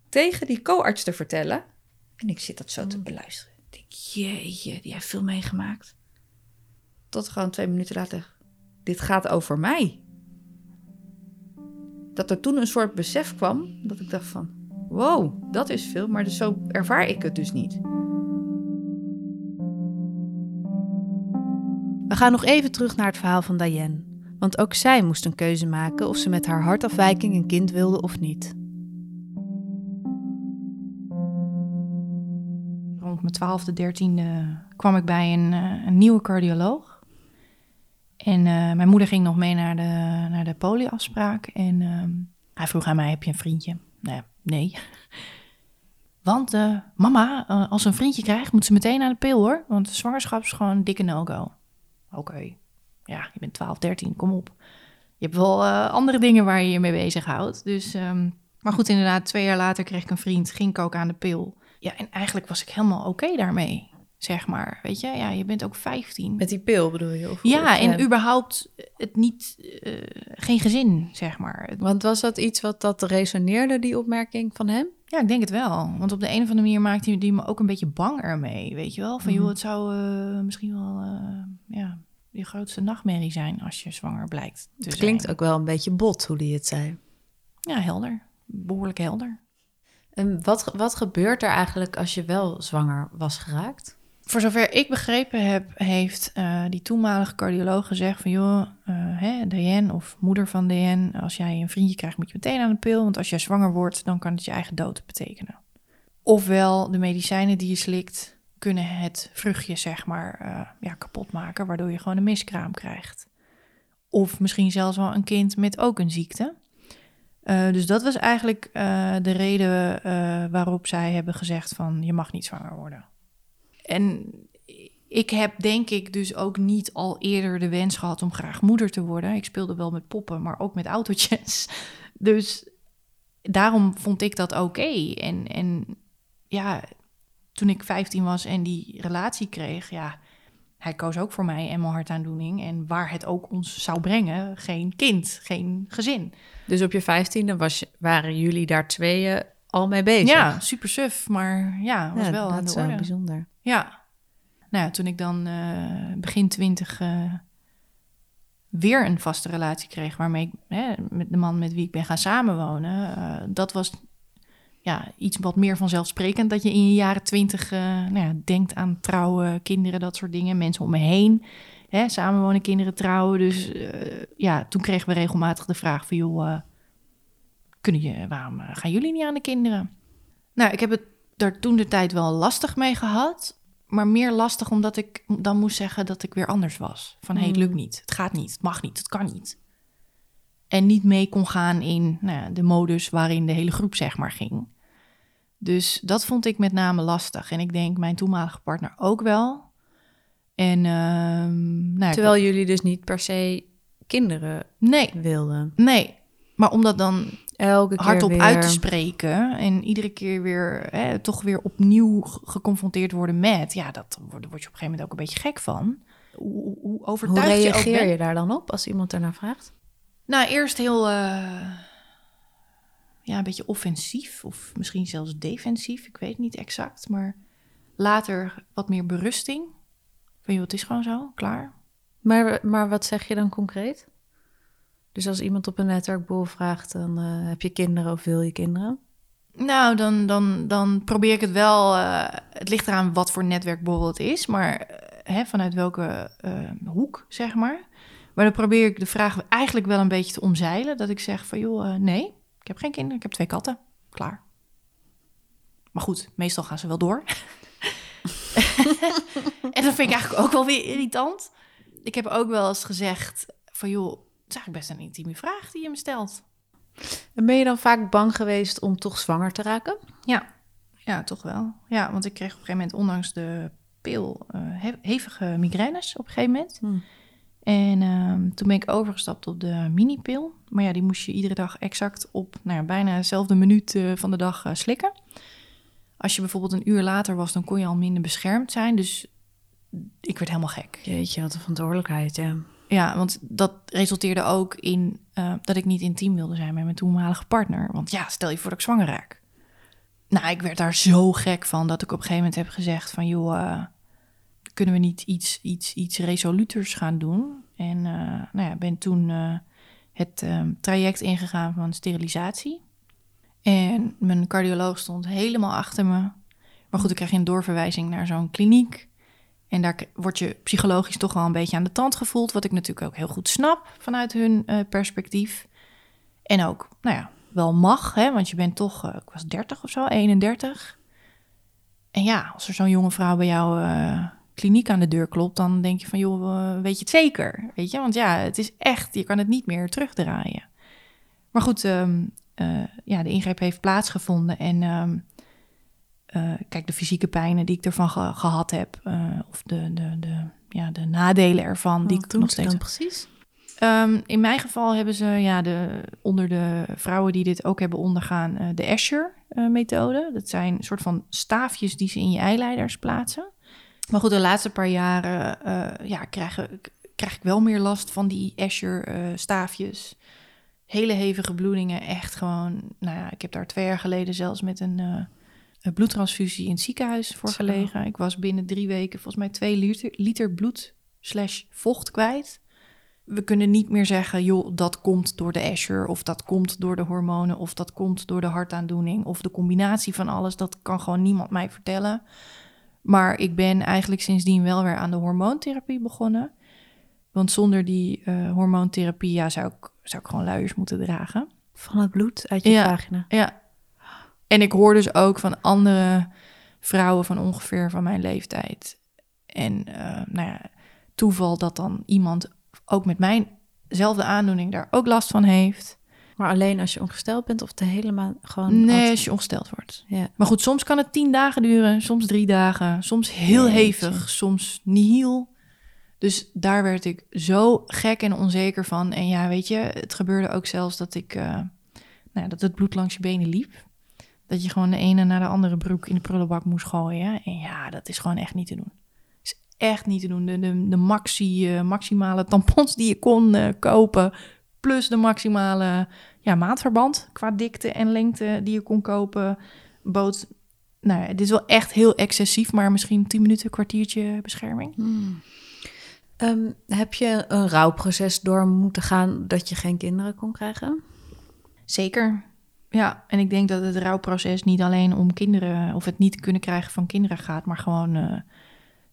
S3: tegen die co-arts te vertellen. En ik zit dat zo te beluisteren. Ik denk, jeetje, die heeft veel meegemaakt. Tot gewoon twee minuten later, dit gaat over mij. Dat er toen een soort besef kwam, dat ik dacht van, wow, dat is veel, maar dus zo ervaar ik het dus niet.
S1: We gaan nog even terug naar het verhaal van Diane. Want ook zij moest een keuze maken of ze met haar hartafwijking een kind wilde of niet.
S2: Rond mijn twaalfde, dertiende kwam ik bij een, eh, een nieuwe cardioloog. En eh, mijn moeder ging nog mee naar de, naar de polieafspraak. En ehm, hij vroeg aan mij, heb je een vriendje? Nou ja, nee. <laughs> Want eh, mama, eh, als ze een vriendje krijgt, moet ze meteen aan de pil hoor. Want zwangerschap is gewoon dikke no-go. Oké, ja, je bent 12, 13, kom op. Je hebt wel eh, andere dingen waar je je mee bezighoudt. Dus, ehm, maar goed, inderdaad, twee jaar later kreeg ik een vriend, ging ik ook aan de pil. Ja, en eigenlijk was ik helemaal oké daarmee, zeg maar. Weet je, ja, je bent ook 15.
S1: Met die pil bedoel je? Of,
S2: Ja,
S1: of,
S2: en überhaupt het niet, eh, geen gezin, zeg maar.
S1: Want was dat iets wat dat resoneerde, die opmerking van hem?
S2: Ja, ik denk het wel. Want op de een of andere manier maakte hij me ook een beetje bang ermee, weet je wel? Van,
S1: Mhm.
S2: joh, het zou eh, misschien wel, eh, ja, je grootste nachtmerrie zijn als je zwanger blijkt te
S1: Het klinkt
S2: zijn.
S1: ook wel een beetje bot hoe hij het zei.
S2: Ja, helder. Behoorlijk helder.
S1: En wat, wat gebeurt er eigenlijk als je wel zwanger was geraakt?
S2: Voor zover ik begrepen heb, heeft eh, die toenmalige cardioloog gezegd van... joh, eh hè, Diane of moeder van Diane, als jij een vriendje krijgt moet je meteen aan de pil. Want als jij zwanger wordt, dan kan het je eigen dood betekenen. Ofwel, de medicijnen die je slikt kunnen het vruchtje zeg maar eh, ja, kapot maken... waardoor je gewoon een miskraam krijgt. Of misschien zelfs wel een kind met ook een ziekte. Eh, dus dat was eigenlijk eh, de reden waarop zij hebben gezegd van... je mag niet zwanger worden. En ik heb denk ik dus ook niet al eerder de wens gehad om graag moeder te worden. Ik speelde wel met poppen, maar ook met autootjes. <laughs> Dus daarom vond ik dat oké. En, en ja, toen ik 15 was en die relatie kreeg, ja, hij koos ook voor mij en mijn hartaandoening. En waar het ook ons zou brengen, geen kind, geen gezin.
S1: Dus op je vijftiende was, waren jullie daar tweeën al mee bezig?
S2: Ja, super suf, maar ja, was
S1: Ja,
S2: wel aan
S1: dat
S2: de
S1: is wel
S2: orde.
S1: bijzonder.
S2: Ja. Nou ja, toen ik dan eh, begin twintig eh, weer een vaste relatie kreeg... waarmee ik hè, met de man met wie ik ben gaan samenwonen... eh, dat was ja, iets wat meer vanzelfsprekend... dat je in je jaren twintig eh, nou ja, denkt aan trouwen, kinderen, dat soort dingen. Mensen om me heen, hè, samenwonen, kinderen trouwen. Dus eh, ja, toen kregen we regelmatig de vraag van... joh, eh, kunnen je, waarom gaan jullie niet aan de kinderen? Nou, ik heb het daar toen de tijd wel lastig mee gehad maar meer lastig omdat ik dan moest zeggen dat ik weer anders was. Van, hé, hey, het lukt niet, het gaat niet, het mag niet, het kan niet. En niet mee kon gaan in nou ja, de modus waarin de hele groep zeg maar ging. Dus dat vond ik met name lastig. En ik denk mijn toenmalige partner ook wel. En, ehm, nou,
S1: Terwijl jullie dus niet per se kinderen
S2: nee,
S1: wilden.
S2: nee. Maar om dat dan
S1: Elke keer
S2: hardop
S1: weer...
S2: uit te spreken en iedere keer weer hè, toch weer opnieuw ge- geconfronteerd worden met, ja, dat word, word je op een gegeven moment ook een beetje gek van. Hoe, hoe, overtuigd je ook
S1: reageer je daar dan op als iemand ernaar vraagt?
S2: Nou, eerst heel, eh, ja, een beetje offensief of misschien zelfs defensief, ik weet niet exact, maar later wat meer berusting. Van, joh, het is gewoon zo, klaar.
S1: Maar, maar wat zeg je dan concreet? Dus als iemand op een netwerkboel vraagt, dan eh, heb je kinderen of wil je kinderen?
S2: Nou, dan, dan, dan probeer ik het wel. eh, het ligt eraan wat voor netwerkborrel het is, maar eh, hè, vanuit welke hoek, zeg maar. Maar dan probeer ik de vraag eigenlijk wel een beetje te omzeilen. Dat ik zeg van, joh, nee, ik heb geen kinderen, ik heb twee katten. Klaar. Maar goed, meestal gaan ze wel door. <laughs> en dat vind ik eigenlijk ook wel weer irritant. Ik heb ook wel eens gezegd van, joh, het is eigenlijk best een intieme vraag die je me stelt.
S1: En ben je dan vaak bang geweest om toch zwanger te raken?
S2: Ja, ja, toch wel. Ja, want ik kreeg op een gegeven moment, ondanks de pil, eh, he- hevige migraines op een gegeven moment.
S1: Hmm.
S2: En ehm, toen ben ik overgestapt op de minipil. Maar ja, die moest je iedere dag exact op nou ja, bijna dezelfde minuut eh, van de dag eh, slikken. Als je bijvoorbeeld een uur later was, dan kon je al minder beschermd zijn. Dus ik werd helemaal gek.
S1: Jeetje, wat een verantwoordelijkheid, ja.
S2: Ja, want dat resulteerde ook in eh, dat ik niet intiem wilde zijn met mijn toenmalige partner. Want ja, stel je voor dat ik zwanger raak. Nou, ik werd daar zo gek van dat ik op een gegeven moment heb gezegd van... joh, kunnen we niet iets, iets, iets resoluters gaan doen? En eh, nou ja, ben toen eh, het eh, traject ingegaan van sterilisatie. En mijn cardioloog stond helemaal achter me. Maar goed, ik kreeg een doorverwijzing naar zo'n kliniek. En daar word je psychologisch toch wel een beetje aan de tand gevoeld. Wat ik natuurlijk ook heel goed snap vanuit hun uh, perspectief. En ook, nou ja, wel mag, hè, want je bent toch, ik was 30 of zo, 31. En ja, als er zo'n jonge vrouw bij jou kliniek aan de deur klopt, dan denk je van, joh, weet je het zeker? Weet je, want ja, het is echt, je kan het niet meer terugdraaien. Maar goed, um, ja, de ingreep heeft plaatsgevonden en um, uh, kijk, de fysieke pijnen die ik ervan ge gehad heb, uh, of de, de, de, ja, de nadelen ervan,
S1: Wat
S2: die ik nog steeds.
S1: dan precies?
S2: Um, in mijn geval hebben ze ja, de, onder de vrouwen die dit ook hebben ondergaan, de Escher-methode. dat zijn een soort van staafjes die ze in je eileiders plaatsen. Maar goed, de laatste paar jaren ja, krijg, krijg ik wel meer last van die Escher-staafjes. Hele hevige bloedingen, echt gewoon. Nou ja, ik heb daar twee jaar geleden zelfs met een een bloedtransfusie in het ziekenhuis voor gelegen. Ik was binnen drie weken volgens mij twee liter, liter bloed slash vocht kwijt. We kunnen niet meer zeggen, joh, dat komt door de Asher, of dat komt door de hormonen, of dat komt door de hartaandoening, of de combinatie van alles. Dat kan gewoon niemand mij vertellen. Maar ik ben eigenlijk sindsdien wel weer aan de hormoontherapie begonnen. Want zonder die uh, hormoontherapie ja, zou, ik, zou ik gewoon luiers moeten dragen.
S1: Van het bloed uit je
S2: ja,
S1: vagina?
S2: Ja, en ik hoor dus ook van andere vrouwen van ongeveer van mijn leeftijd. En uh, nou ja, toeval dat dan iemand ook met mijnzelfde aandoening daar ook last van heeft.
S1: Maar alleen als je ongesteld bent of de helemaal gewoon...
S2: Nee, als je ongesteld wordt. Ja. Maar goed, soms kan het tien dagen duren, soms drie dagen, soms heel hevig, soms nihil. Dus daar werd ik zo gek en onzeker van. En ja, weet je, het gebeurde ook zelfs dat ik... Uh, nou, dat het bloed langs je benen liep. Dat je gewoon de ene naar de andere broek in de prullenbak moest gooien. En ja, dat is gewoon echt niet te doen. is echt niet te doen. De, de, de maxi, uh, maximale tampons die je kon uh, kopen. Plus de maximale ja, maatverband qua dikte en lengte die je kon kopen. Bood. Nou ja, dit is wel echt heel excessief, maar misschien 10 minuten, een kwartiertje bescherming.
S1: Hmm. Um, heb je een rouwproces door moeten gaan dat je geen kinderen kon krijgen?
S2: Zeker. Ja, en ik denk dat het rouwproces niet alleen om kinderen of het niet kunnen krijgen van kinderen gaat, maar gewoon uh,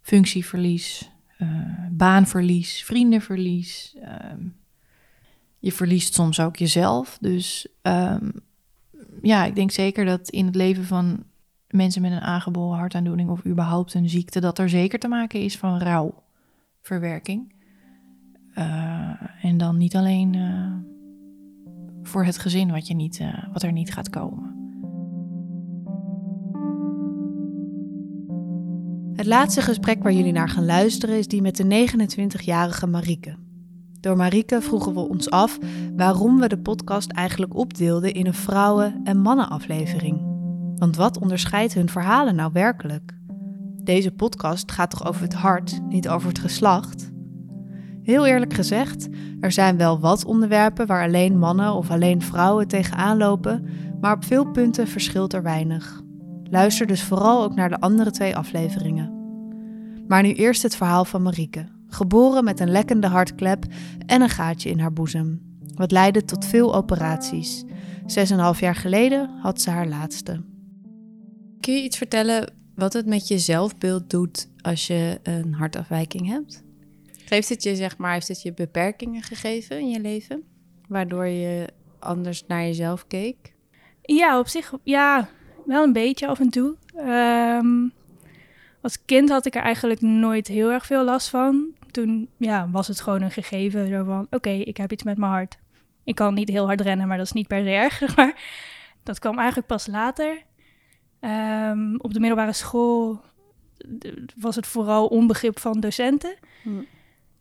S2: functieverlies, uh, baanverlies, vriendenverlies. Um, je verliest soms ook jezelf. Dus um, ja, ik denk zeker dat in het leven van mensen met een aangeboren hartaandoening of überhaupt een ziekte, dat er zeker te maken is van rouwverwerking. Uh, en dan niet alleen voor het gezin wat, je niet, uh, wat er niet gaat komen.
S1: Het laatste gesprek waar jullie naar gaan luisteren is die met de 29-jarige Marieke. Door Marieke vroegen we ons af waarom we de podcast eigenlijk opdeelden in een vrouwen- en mannenaflevering. Want wat onderscheidt hun verhalen nou werkelijk? Deze podcast gaat toch over het hart, niet over het geslacht? Heel eerlijk gezegd, er zijn wel wat onderwerpen waar alleen mannen of alleen vrouwen tegenaan lopen, maar op veel punten verschilt er weinig. Luister dus vooral ook naar de andere twee afleveringen. Maar nu eerst het verhaal van Marieke, geboren met een lekkende hartklep en een gaatje in haar boezem. Wat leidde tot veel operaties. Zes en een half jaar geleden had ze haar laatste. Kun je iets vertellen wat het met je zelfbeeld doet als je een hartafwijking hebt? Heeft het je, zeg maar, heeft het je beperkingen gegeven in je leven? Waardoor je anders naar jezelf keek?
S4: Ja, op zich, ja, wel een beetje af en toe. Um, als kind had ik er eigenlijk nooit heel erg veel last van. Toen ja, was het gewoon een gegeven zo van, oké, okay, ik heb iets met mijn hart. Ik kan niet heel hard rennen, maar dat is niet per se erg. <laughs> Maar dat kwam eigenlijk pas later. Um, op de middelbare school was het vooral onbegrip van docenten. Hm.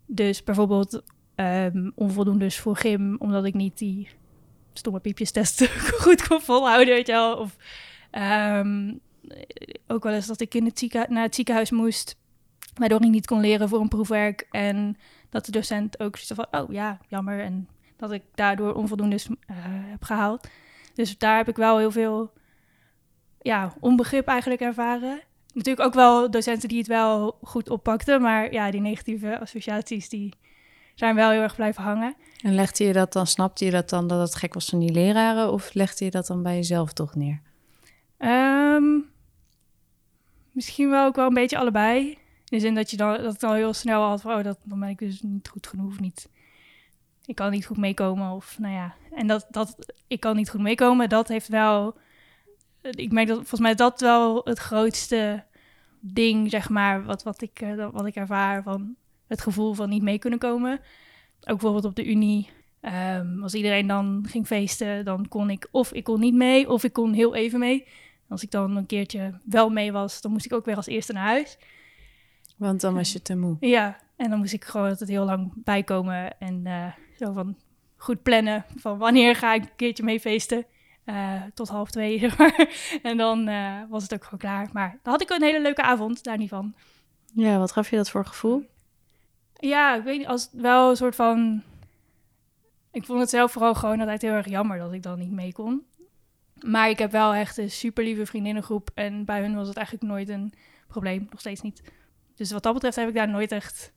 S4: Dus bijvoorbeeld um, onvoldoende voor gym, omdat ik niet die stomme piepjestesten <laughs> goed kon volhouden, weet je wel. Of um, ook wel eens dat ik in het ziekenhuis, naar het ziekenhuis moest, waardoor ik niet kon leren voor een proefwerk. En dat de docent ook zoiets van, oh ja, jammer. En dat ik daardoor onvoldoende uh, heb gehaald. Dus daar heb ik wel heel veel ja, onbegrip eigenlijk ervaren natuurlijk ook wel docenten die het wel goed oppakten. Maar ja, die negatieve associaties die zijn wel heel erg blijven hangen.
S1: En legde je dat dan, snapte je dat dan dat het gek was van die leraren? Of legde je dat dan bij jezelf toch neer?
S4: Um, misschien wel ook wel een beetje allebei. In de zin dat, je dan, dat ik heel snel had van, oh, dat, dan ben ik dus niet goed genoeg of niet. Ik kan niet goed meekomen of, nou ja. En dat, dat ik kan niet goed meekomen, dat heeft wel... Ik merk dat volgens mij dat wel het grootste ding, zeg maar, wat, wat, ik, eh, wat ik ervaar van het gevoel van niet mee kunnen komen. Ook bijvoorbeeld op de Unie. ehm, als iedereen dan ging feesten, dan kon ik of ik kon niet mee, of ik kon heel even mee. Als ik dan een keertje wel mee was, dan moest ik ook weer als eerste naar huis.
S1: Want dan was je te moe.
S4: Ja, en dan moest ik gewoon altijd heel lang bijkomen en eh, zo van goed plannen van wanneer ga ik een keertje mee feesten. Eh, tot half twee, <laughs> zeg maar. En dan eh, was het ook gewoon klaar. Maar dan had ik een hele leuke avond, daar niet van.
S1: Ja, wat gaf je dat voor gevoel?
S4: Ja, ik weet niet, als wel een soort van... Ik vond het zelf vooral gewoon altijd heel erg jammer dat ik dan niet mee kon. Maar ik heb wel echt een super lieve vriendinnengroep. En bij hun was het eigenlijk nooit een probleem, nog steeds niet. Dus wat dat betreft heb ik daar nooit echt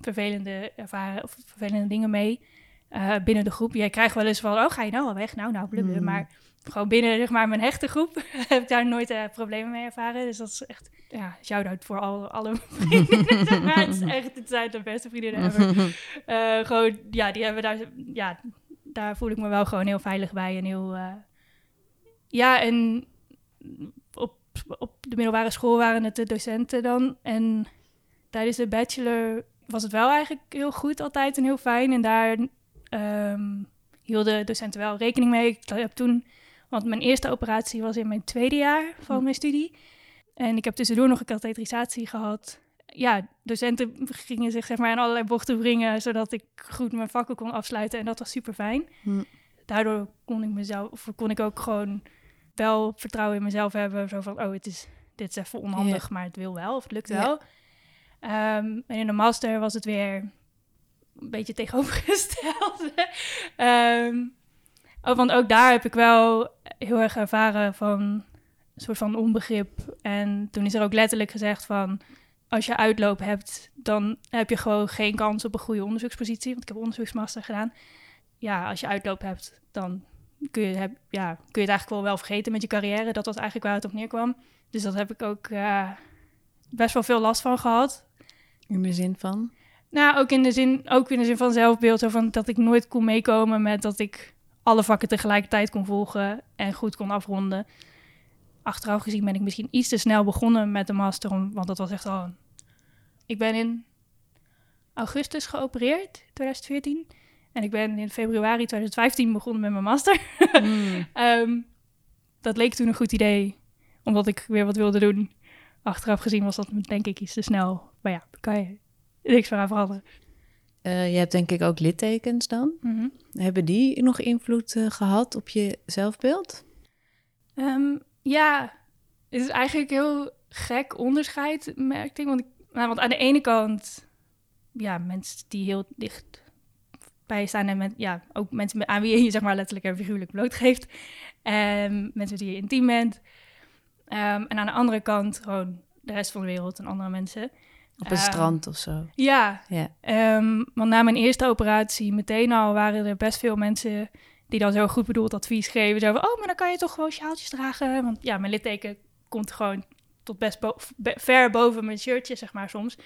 S4: vervelende ervaren of vervelende dingen mee. eh, binnen de groep. Jij krijgt wel eens van, oh ga je nou al weg? Nou, nou, blubber.
S1: Hmm.
S4: Maar gewoon binnen zeg maar, mijn hechte groep <laughs> heb ik daar nooit eh, problemen mee ervaren. Dus dat is echt, ja, shout-out voor alle, <laughs> alle vriendinnen. zeg <laughs> maar. het is echt, het zijn de beste vriendinnen ever. Eh, gewoon, ja, die hebben daar, ja, daar voel ik me wel gewoon heel veilig bij en heel, ja, en op, de middelbare school waren het de docenten dan en tijdens de bachelor was het wel eigenlijk heel goed altijd en heel fijn en daar ehm, hielden docenten wel rekening mee. Ik heb toen, want mijn eerste operatie was in mijn tweede jaar van mijn studie en ik heb tussendoor nog een katheterisatie gehad ja, docenten gingen zich zeg maar in allerlei bochten brengen, zodat ik goed mijn vakken kon afsluiten. En dat was super fijn.
S1: Hm.
S4: Daardoor kon ik mezelf, of kon ik ook gewoon wel vertrouwen in mezelf hebben. Zo van, oh, het is, dit is even onhandig, maar het wil wel, of het lukt wel. Ehm, en in de master was het weer een beetje tegenovergesteld. <laughs> Ehm oh, want ook daar heb ik wel heel erg ervaren van een soort van onbegrip. En toen is er ook letterlijk gezegd van als je uitloop hebt, dan heb je gewoon geen kans op een goede onderzoekspositie. Want ik heb onderzoeksmaster gedaan. Ja, als je uitloop hebt, dan kun je, heb, ja, kun je het eigenlijk wel wel vergeten met je carrière. Dat was eigenlijk waar het op neerkwam. Dus dat heb ik ook eh, best wel veel last van gehad.
S1: In de zin van?
S4: Nou, ook in de zin, ook in de zin van zelfbeeld. Zo van dat ik nooit kon meekomen met dat ik alle vakken tegelijkertijd kon volgen en goed kon afronden. Achteraf gezien ben ik misschien iets te snel begonnen met de master, om, want dat was echt al. een- Ik ben in augustus geopereerd, 2014. En ik ben in februari 2015 begonnen met mijn master.
S1: Hmm. <laughs>
S4: Ehm, dat leek toen een goed idee, omdat ik weer wat wilde doen. Achteraf gezien was dat denk ik iets te snel. Maar ja, daar kan je niks van aan veranderen.
S1: Eh, je hebt denk ik ook littekens dan.
S4: Mhm.
S1: Hebben die nog invloed eh, gehad op je zelfbeeld?
S4: Ehm, ja, het is eigenlijk heel gek onderscheid, merkte ik. Want, ik, nou, want aan de ene kant, ja, mensen die heel dicht bij je staan en met, ja, ook mensen met, aan wie je je zeg maar letterlijk en figuurlijk blootgeeft. En mensen met wie je intiem bent. Ehm, en aan de andere kant gewoon de rest van de wereld en andere mensen.
S1: Op een
S4: Ehm,
S1: strand of zo?
S4: Ja,
S1: Ja.
S4: Ehm, want na mijn eerste operatie, meteen al waren er best veel mensen die dan zo goed bedoeld advies geven. Zo van, oh, maar dan kan je toch gewoon sjaaltjes dragen. Want ja, mijn litteken komt gewoon tot best bo- ver boven mijn shirtje, zeg maar, soms.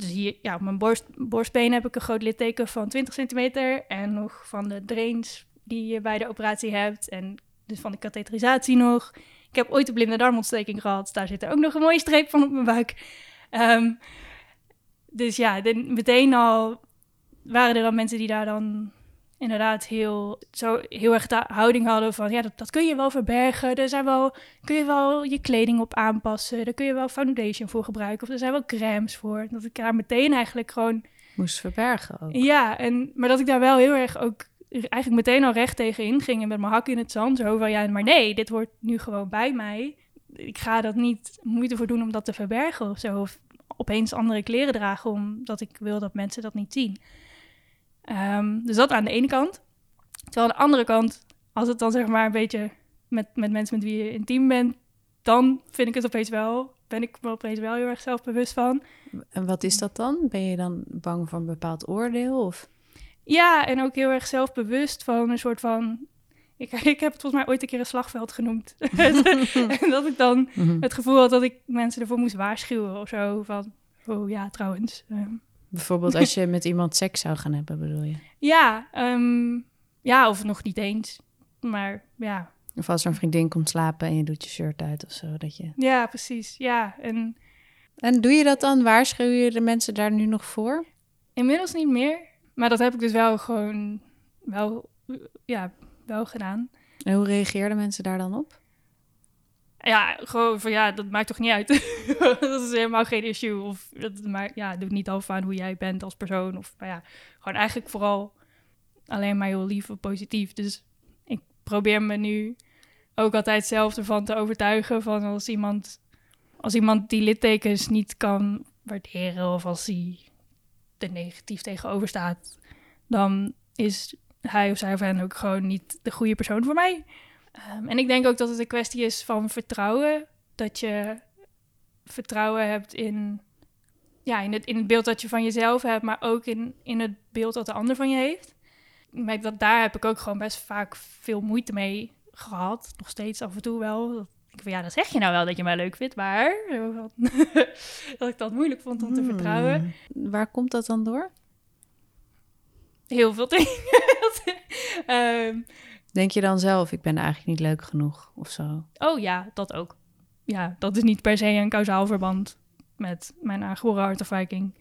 S4: Dus hier, ja, op mijn borst, borstbeen heb ik een groot litteken van 20 centimeter. En nog van de drains die je bij de operatie hebt. En dus van de katheterisatie nog. Ik heb ooit een blinde darmontsteking gehad. Daar zit er ook nog een mooie streep van op mijn buik. Ehm, dus ja, de- meteen al waren er dan mensen die daar dan inderdaad heel, zo heel erg de houding hadden van... ja, dat, dat kun je wel verbergen. Er zijn wel, kun je wel je kleding op aanpassen. Daar kun je wel foundation voor gebruiken. Of er zijn wel crèmes voor. Dat ik daar meteen eigenlijk gewoon...
S1: Moest verbergen ook.
S4: Ja, en, maar dat ik daar wel heel erg ook eigenlijk meteen al recht tegen inging... en met mijn hak in het zand. Zo van, ja, maar nee, dit hoort nu gewoon bij mij. Ik ga dat niet moeite voor doen om dat te verbergen of zo. Of opeens andere kleren dragen omdat ik wil dat mensen dat niet zien. Ehm, dus dat aan de ene kant. Terwijl aan de andere kant, als het dan zeg maar een beetje met, met mensen met wie je intiem bent, dan vind ik het opeens wel, ben ik me opeens wel heel erg zelfbewust van.
S1: En wat is dat dan? Ben je dan bang voor een bepaald oordeel? Of?
S4: Ja, en ook heel erg zelfbewust van een soort van. Ik, <laughs> ik heb het volgens mij ooit een keer een slagveld genoemd. <laughs> en dat ik dan het gevoel had dat ik mensen ervoor moest waarschuwen of zo. Van, Oh ja, trouwens. Ehm,
S1: Bijvoorbeeld als je met iemand seks zou gaan hebben, bedoel je? <laughs>
S4: ja, ehm, ja, of nog niet eens. Maar ja,
S1: Of als er een vriendin komt slapen en je doet je shirt uit of zo. Dat je...
S4: ja, precies. Ja, en
S1: En doe je dat dan? Waarschuw je de mensen daar nu nog voor?
S4: inmiddels niet meer. Maar dat heb ik dus wel gewoon wel, ja, wel gedaan.
S1: En hoe reageerden mensen daar dan op?
S4: Ja, gewoon van ja, dat maakt toch niet uit. <laughs> dat is helemaal geen issue. Of dat maakt, ja, doet niet af aan hoe jij bent als persoon. Of nou ja, gewoon eigenlijk vooral alleen maar heel lief en positief. Dus ik probeer me nu ook altijd zelf ervan te overtuigen van als iemand, als iemand die littekens niet kan waarderen of als hij er negatief tegenover staat, dan is hij of zij of hen ook gewoon niet de goede persoon voor mij. Ehm, en ik denk ook dat het een kwestie is van vertrouwen. Dat je vertrouwen hebt in, ja, in, het, in het beeld dat je van jezelf hebt, maar ook in, in het beeld dat de ander van je heeft. Ik merk dat daar heb ik ook gewoon best vaak veel moeite mee gehad. Nog steeds af en toe wel. Ik van ja, dat zeg je nou wel dat je mij leuk vindt, maar <laughs> dat ik dat moeilijk vond om te vertrouwen.
S1: Hmm. Waar komt dat dan door?
S4: Heel veel dingen. <laughs> Ehm,
S1: Denk je dan zelf, ik ben eigenlijk niet leuk genoeg of zo?
S4: Oh ja, dat ook. Ja, dat is niet per se een kausaal verband met mijn aangeboren hartafwijking.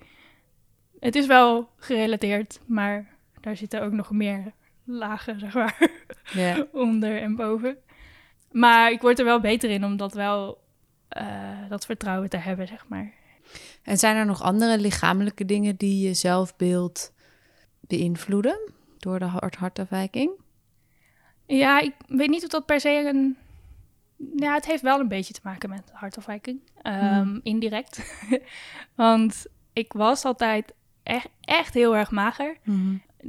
S4: Het is wel gerelateerd, maar daar zitten ook nog meer lagen, zeg maar, <laughs> onder en boven. Maar ik word er wel beter in om dat wel, eh, dat vertrouwen te hebben, zeg maar.
S1: En zijn er nog andere lichamelijke dingen die je zelfbeeld beïnvloeden door de hart hartafwijking?
S4: Ja, ik weet niet of dat per se een... Ja, het heeft wel een beetje te maken met hartafwijking. Ehm,
S1: Hmm.
S4: Indirect. <laughs> Want ik was altijd echt, echt heel erg mager.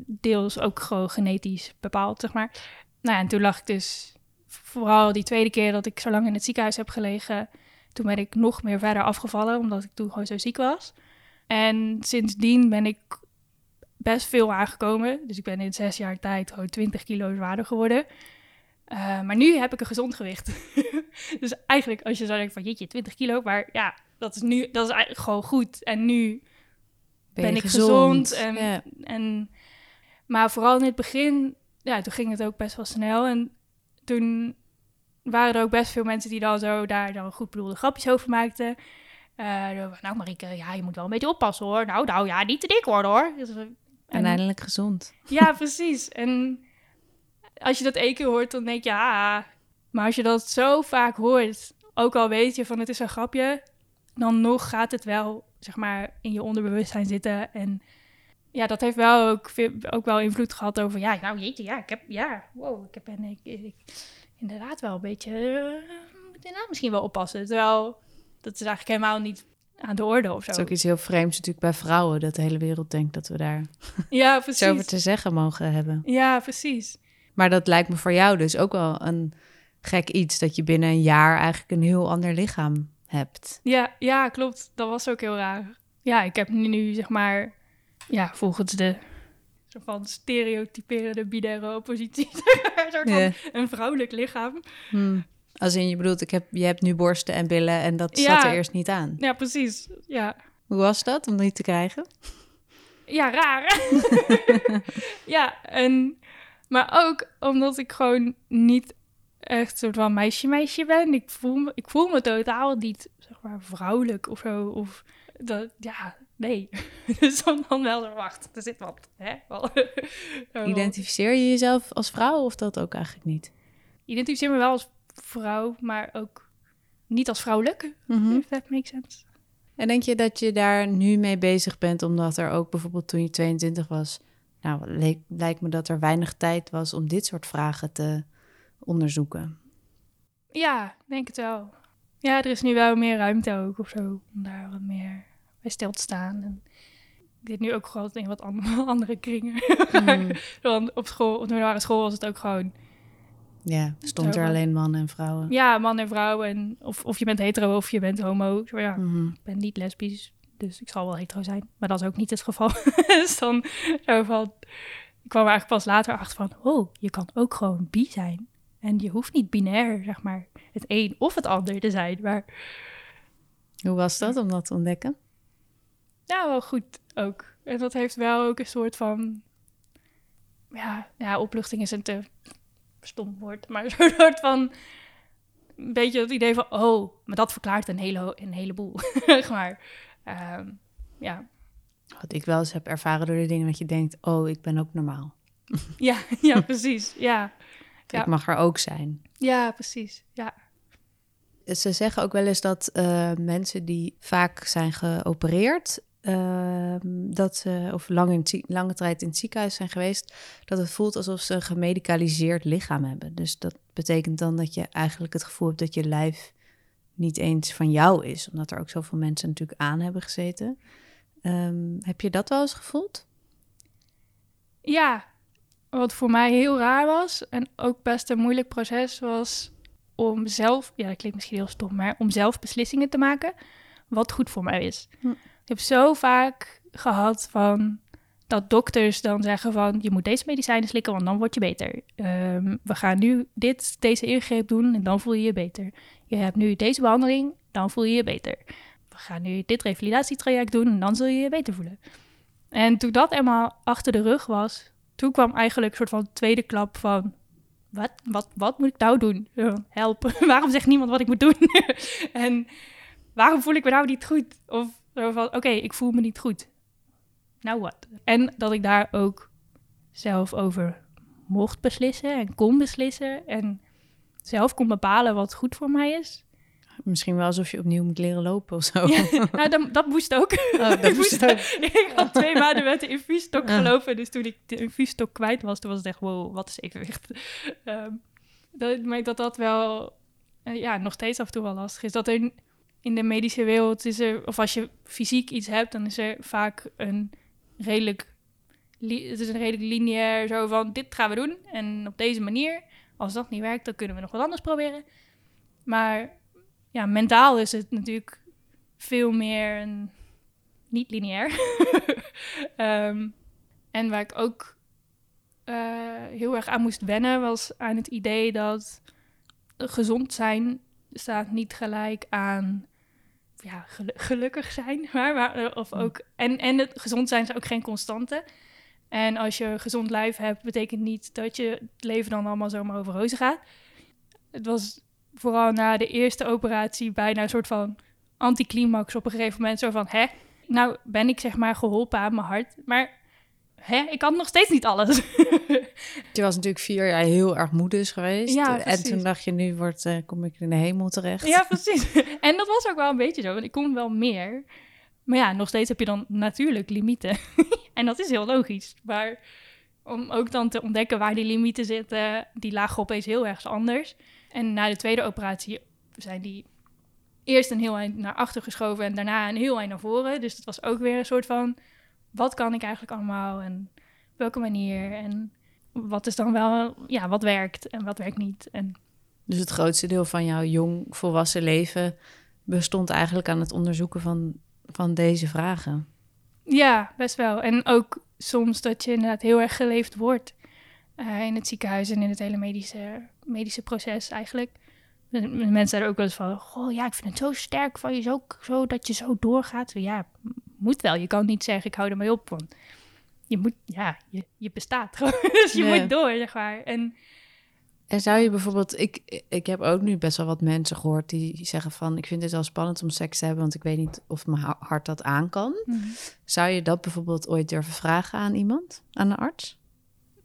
S4: Deels ook gewoon genetisch bepaald, zeg maar. Nou ja, en toen lag ik dus... Vooral die tweede keer dat ik zo lang in het ziekenhuis heb gelegen... Toen ben ik nog meer verder afgevallen, omdat ik toen gewoon zo ziek was. En sindsdien ben ik best veel aangekomen. Dus ik ben in zes jaar tijd gewoon 20 kilo zwaarder geworden. Eh, maar nu heb ik een gezond gewicht. <laughs> dus eigenlijk, als je zou denken van jeetje, 20 kilo. Maar ja, dat is nu dat is eigenlijk gewoon goed. En nu ben, ik gezond. en,
S1: Ja.
S4: en, maar vooral in het begin, ja, toen ging het ook best wel snel. En toen waren er ook best veel mensen die dan zo daar dan goed bedoelde grapjes over maakten. Eh, van, nou Marieke, ja, je moet wel een beetje oppassen hoor. Nou, nou ja, niet te dik worden hoor. Dus,
S1: En eindelijk gezond.
S4: ja, precies. En als je dat één keer hoort, dan denk je, ja. Maar als je dat zo vaak hoort, ook al weet je van het is een grapje, dan nog gaat het wel, zeg maar, in je onderbewustzijn zitten. En ja, dat heeft wel ook, ook wel invloed gehad over, ja, nou jeetje, ja, ik heb, ja, wow, ik heb en ik, ik- inderdaad wel een beetje, eh, moet inderdaad misschien wel oppassen. Terwijl, dat is eigenlijk helemaal niet aan de orde of zo.
S1: Het is ook iets heel vreemds natuurlijk bij vrouwen, dat de hele wereld denkt dat we daar <laughs>
S4: Ja,
S1: iets over
S4: precies.
S1: te zeggen mogen hebben.
S4: Ja, precies.
S1: Maar dat lijkt me voor jou dus ook wel een gek iets, dat je binnen een jaar eigenlijk een heel ander lichaam hebt.
S4: Ja, ja, klopt. Dat was ook heel raar. Ja, ik heb nu, nu zeg maar, ja, volgens de soort van stereotyperende binaire oppositie, <laughs> een soort van een vrouwelijk lichaam.
S1: Hmm. Als in je bedoelt, ik heb, je hebt nu borsten en billen en dat
S4: Ja.
S1: zat er eerst niet aan.
S4: Ja, precies. Ja,
S1: Hoe was dat om die te krijgen?
S4: ja raar. <laughs> ja, en, maar ook omdat ik gewoon niet echt soort van meisje-meisje ben. Ik voel, me, ik voel me totaal niet, zeg maar, vrouwelijk of zo. Of dat, ja, nee. <laughs> dus dan, dan wel wacht, er zit wat. Hè? <laughs>
S1: Identificeer je jezelf als vrouw of dat ook eigenlijk niet?
S4: identificeer me wel als vrouw, maar ook niet als vrouwelijk.
S1: Mhm.
S4: If that makes sense.
S1: En denk je dat je daar nu mee bezig bent, omdat er ook bijvoorbeeld toen je 22 was, nou, leek, lijkt me dat er weinig tijd was om dit soort vragen te onderzoeken.
S4: Ja, denk het wel. Ja, er is nu wel meer ruimte ook of zo, om daar wat meer bij stil te staan. En ik zit nu ook gewoon in wat <laughs> andere, kringen.
S1: Hmm. <laughs>
S4: Want op school, op de middelbare school was het ook gewoon,
S1: Ja, stond er alleen mannen en vrouwen.
S4: ja, man en vrouw. En of, of je bent hetero of je bent homo. Ja,
S1: Mhm.
S4: ik ben niet lesbisch, dus ik zal wel hetero zijn. Maar dat is ook niet het geval. <laughs> dus dan zo van, ik kwam er eigenlijk pas later achter van, oh, je kan ook gewoon bi zijn. En je hoeft niet binair, zeg maar, het een of het ander te zijn. Maar
S1: Hoe was dat om dat te ontdekken?
S4: Ja, wel goed ook. En dat heeft wel ook een soort van... Ja, ja opluchting is een te stom woord. Maar een <laughs> soort van... Een beetje het idee van... Oh, maar dat verklaart een, hele, een heleboel. <laughs> zeg maar. Ehm, ja.
S1: Wat ik wel eens heb ervaren door de dingen dat je denkt... oh, ik ben ook normaal. <laughs>
S4: Ja, ja, precies. Ja. Ja.
S1: Ik mag er ook zijn.
S4: ja, precies. Ja.
S1: Ze zeggen ook wel eens dat eh, mensen die vaak zijn geopereerd, ehm, dat ze, of lang in, lange tijd in het ziekenhuis zijn geweest, dat het voelt alsof ze een gemedicaliseerd lichaam hebben. Dus dat betekent dan dat je eigenlijk het gevoel hebt dat je lijf niet eens van jou is, omdat er ook zoveel mensen natuurlijk aan hebben gezeten. Ehm, heb je dat wel eens gevoeld?
S4: Ja, wat voor mij heel raar was en ook best een moeilijk proces was om zelf, ja, dat klinkt misschien heel stom, maar om zelf beslissingen te maken wat goed voor mij is.
S1: Hm.
S4: Ik heb zo vaak gehad van dat dokters dan zeggen van je moet deze medicijnen slikken, want dan word je beter. Ehm, we gaan nu dit, deze ingreep doen en dan voel je je beter. Je hebt nu deze behandeling, dan voel je je beter. We gaan nu dit revalidatietraject doen en dan zul je je beter voelen. En toen dat eenmaal achter de rug was, toen kwam eigenlijk een soort van tweede klap van... Wat, wat, wat moet ik nou doen? <laughs> Help. <laughs> waarom zegt niemand wat ik moet doen? <laughs> en waarom voel ik me nou niet goed? Of zo van, oké, ik voel me niet goed. Nou wat? En dat ik daar ook zelf over mocht beslissen en kon beslissen. En zelf kon bepalen wat goed voor mij is.
S1: Misschien wel alsof je opnieuw moet leren lopen of zo.
S4: Ja, nou, dat, dat moest ook.
S1: Oh, dat <laughs>
S4: ik,
S1: moest
S4: moest-
S1: ook. <laughs>
S4: ik had twee maanden met de infuusstok
S1: Ja.
S4: gelopen. Dus toen ik de infuusstok kwijt was, toen was het echt, wow, wat is evenwicht. Ehm dat, merk dat dat wel, eh, ja, nog steeds af en toe wel lastig is. Dat er in de medische wereld is er, of als je fysiek iets hebt, dan is er vaak een redelijk, li- het is een redelijk lineair zo van, dit gaan we doen. En op deze manier, als dat niet werkt, dan kunnen we nog wat anders proberen. Maar ja, mentaal is het natuurlijk veel meer een, niet lineair. <laughs> Ehm, en waar ik ook eh, heel erg aan moest wennen, was aan het idee dat gezond zijn staat niet gelijk aan ja, gelu- gelukkig zijn. <laughs> Maar, maar, eh, of ook, en, en het gezond zijn is ook geen constante. En als je een gezond lijf hebt, betekent niet dat je het leven dan allemaal zomaar over rozen gaat. Het was vooral na de eerste operatie bijna een soort van anticlimax op een gegeven moment. Zo van, hè, nou ben ik zeg maar geholpen aan mijn hart, maar hè, ik kan nog steeds niet alles. <laughs>
S1: Je was natuurlijk vier jaar heel erg moe dus geweest.
S4: Ja,
S1: en toen dacht je, nu wordt, eh, kom ik in de hemel terecht.
S4: ja, <laughs> precies. En dat was ook wel een beetje zo, want ik kon wel meer. Maar ja, nog steeds heb je dan natuurlijk limieten. <laughs> en dat is heel logisch. Maar om ook dan te ontdekken waar die limieten zitten, die lagen opeens heel ergens anders. En na de tweede operatie zijn die eerst een heel eind naar achter geschoven en daarna een heel eind naar voren. Dus dat was ook weer een soort van, wat kan ik eigenlijk allemaal en op welke manier en wat is dan wel, ja, wat werkt en wat werkt niet. En
S1: Dus het grootste deel van jouw jong volwassen leven bestond eigenlijk aan het onderzoeken van, van deze vragen.
S4: Ja, best wel. En ook soms dat je inderdaad heel erg geleefd wordt eh, in het ziekenhuis en in het hele medische, medische proces eigenlijk. Mensen zeiden ook wel eens van, goh, ja, ik vind het zo sterk van je, zo, zo dat je zo doorgaat. Ja, moet wel. Je kan niet zeggen, ik hou er mee op, want je moet, ja, je, je bestaat gewoon. <laughs> Dus je moet door, zeg maar. En
S1: En zou je bijvoorbeeld, ik, ik heb ook nu best wel wat mensen gehoord die zeggen van, ik vind het wel spannend om seks te hebben, want ik weet niet of mijn ha- hart dat aan kan. Zou je dat bijvoorbeeld ooit durven vragen aan iemand, aan een arts?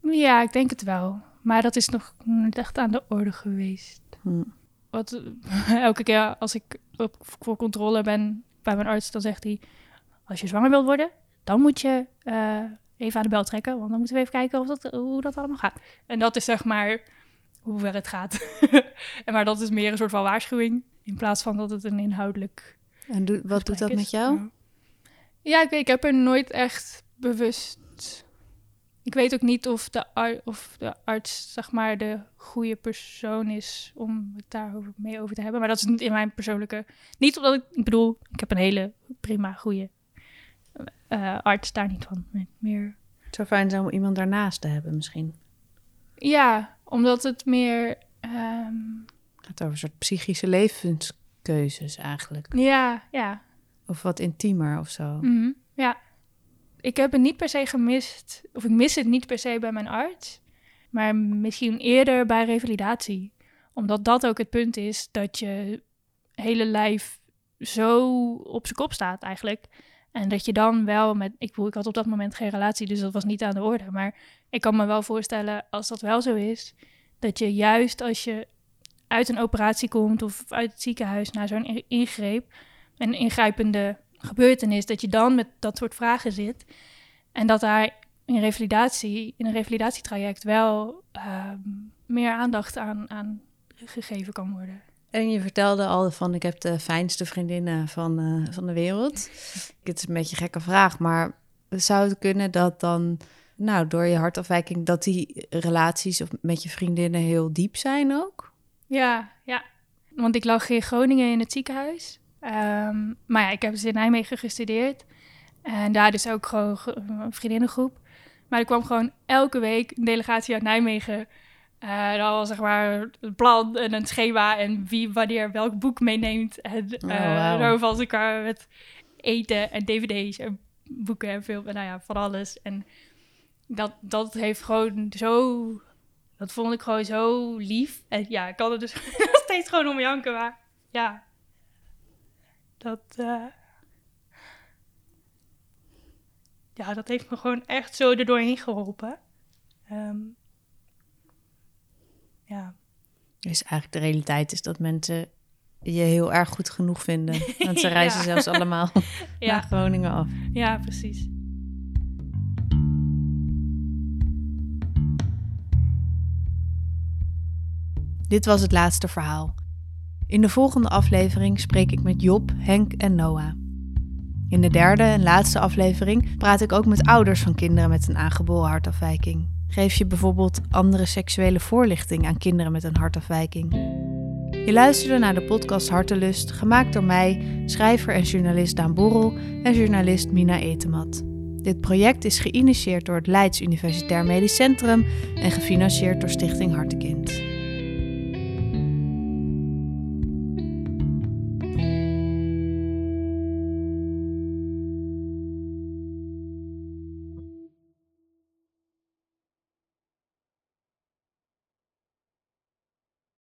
S4: Ja, ik denk het wel. Maar dat is nog niet echt aan de orde geweest.
S1: Hm.
S4: Wat, <laughs> elke keer als ik op, voor controle ben bij mijn arts, dan zegt hij... Als je zwanger wilt worden, dan moet je eh, even aan de bel trekken. Want dan moeten we even kijken of dat, hoe dat allemaal gaat. En dat is zeg maar hoe ver het gaat. en <laughs> maar dat is meer een soort van waarschuwing. In plaats van dat het een inhoudelijk
S1: En wat doet dat
S4: is.
S1: met jou?
S4: Ja. Ja, ik, weet, ik heb er nooit echt bewust. Ik weet ook niet of de, ar- of de arts, zeg maar, de goede persoon is om het daarover mee over te hebben. Maar dat is niet in mijn persoonlijke. Niet omdat ik, ik bedoel, ik heb een hele prima, goede eh, arts daar niet van. Nee, Meer.
S1: Het zou fijn zijn om iemand daarnaast te hebben misschien.
S4: Ja, omdat het meer. ehm,
S1: Het gaat over een soort psychische levenskeuzes eigenlijk.
S4: ja, ja.
S1: Of wat intiemer of zo.
S4: mhm. Ja, ik heb het niet per se gemist, of ik mis het niet per se bij mijn arts, maar misschien eerder bij revalidatie. Omdat dat ook het punt is dat je hele lijf zo op zijn kop staat eigenlijk. En dat je dan wel met, ik, ik had op dat moment geen relatie, dus dat was niet aan de orde. Maar ik kan me wel voorstellen, als dat wel zo is, dat je juist als je uit een operatie komt of uit het ziekenhuis naar zo'n ingreep, een ingrijpende gebeurtenis, dat je dan met dat soort vragen zit. En dat daar in revalidatie, in een revalidatietraject wel ehm, meer aandacht aan, aan gegeven kan worden.
S1: En je vertelde al van ik heb de fijnste vriendinnen van, uh, van de wereld. Het is een beetje een gekke vraag, maar zou het kunnen dat dan, nou, door je hartafwijking, dat die relaties met je vriendinnen heel diep zijn ook?
S4: Ja, ja. Want ik lag in Groningen in het ziekenhuis. Ehm, maar ja, ik heb dus in Nijmegen gestudeerd. En daar dus ook gewoon een vriendinnengroep. Maar er kwam gewoon elke week een delegatie uit Nijmegen. Uh, dat was zeg maar een plan en een schema en wie wanneer welk boek meeneemt. En uh, oh, wow. elkaar met eten en dvd's en boeken en filmen. Nou ja, van alles. En dat, dat heeft gewoon zo... Dat vond ik gewoon zo lief. En ja, ik kan er dus <laughs> steeds gewoon om janken, maar ja, dat, uh, ja, dat heeft me gewoon echt zo er doorheen geholpen. Um, ja.
S1: Dus eigenlijk de realiteit is dat mensen je heel erg goed genoeg vinden. <laughs> Want ze reizen zelfs allemaal <laughs> ja. naar Groningen af.
S4: Ja, precies.
S1: Dit was het laatste verhaal. In de volgende aflevering spreek ik met Job, Henk en Noah. In de derde en laatste aflevering praat ik ook met ouders van kinderen met een aangeboren hartafwijking. Geef je bijvoorbeeld andere seksuele voorlichting aan kinderen met een hartafwijking? Je luisterde naar de podcast Hartelust, gemaakt door mij, schrijver en journalist Daan Borrel en journalist Mina Etemat. Dit project is geïnitieerd door het Leids Universitair Medisch Centrum en gefinancierd door Stichting Hartekind.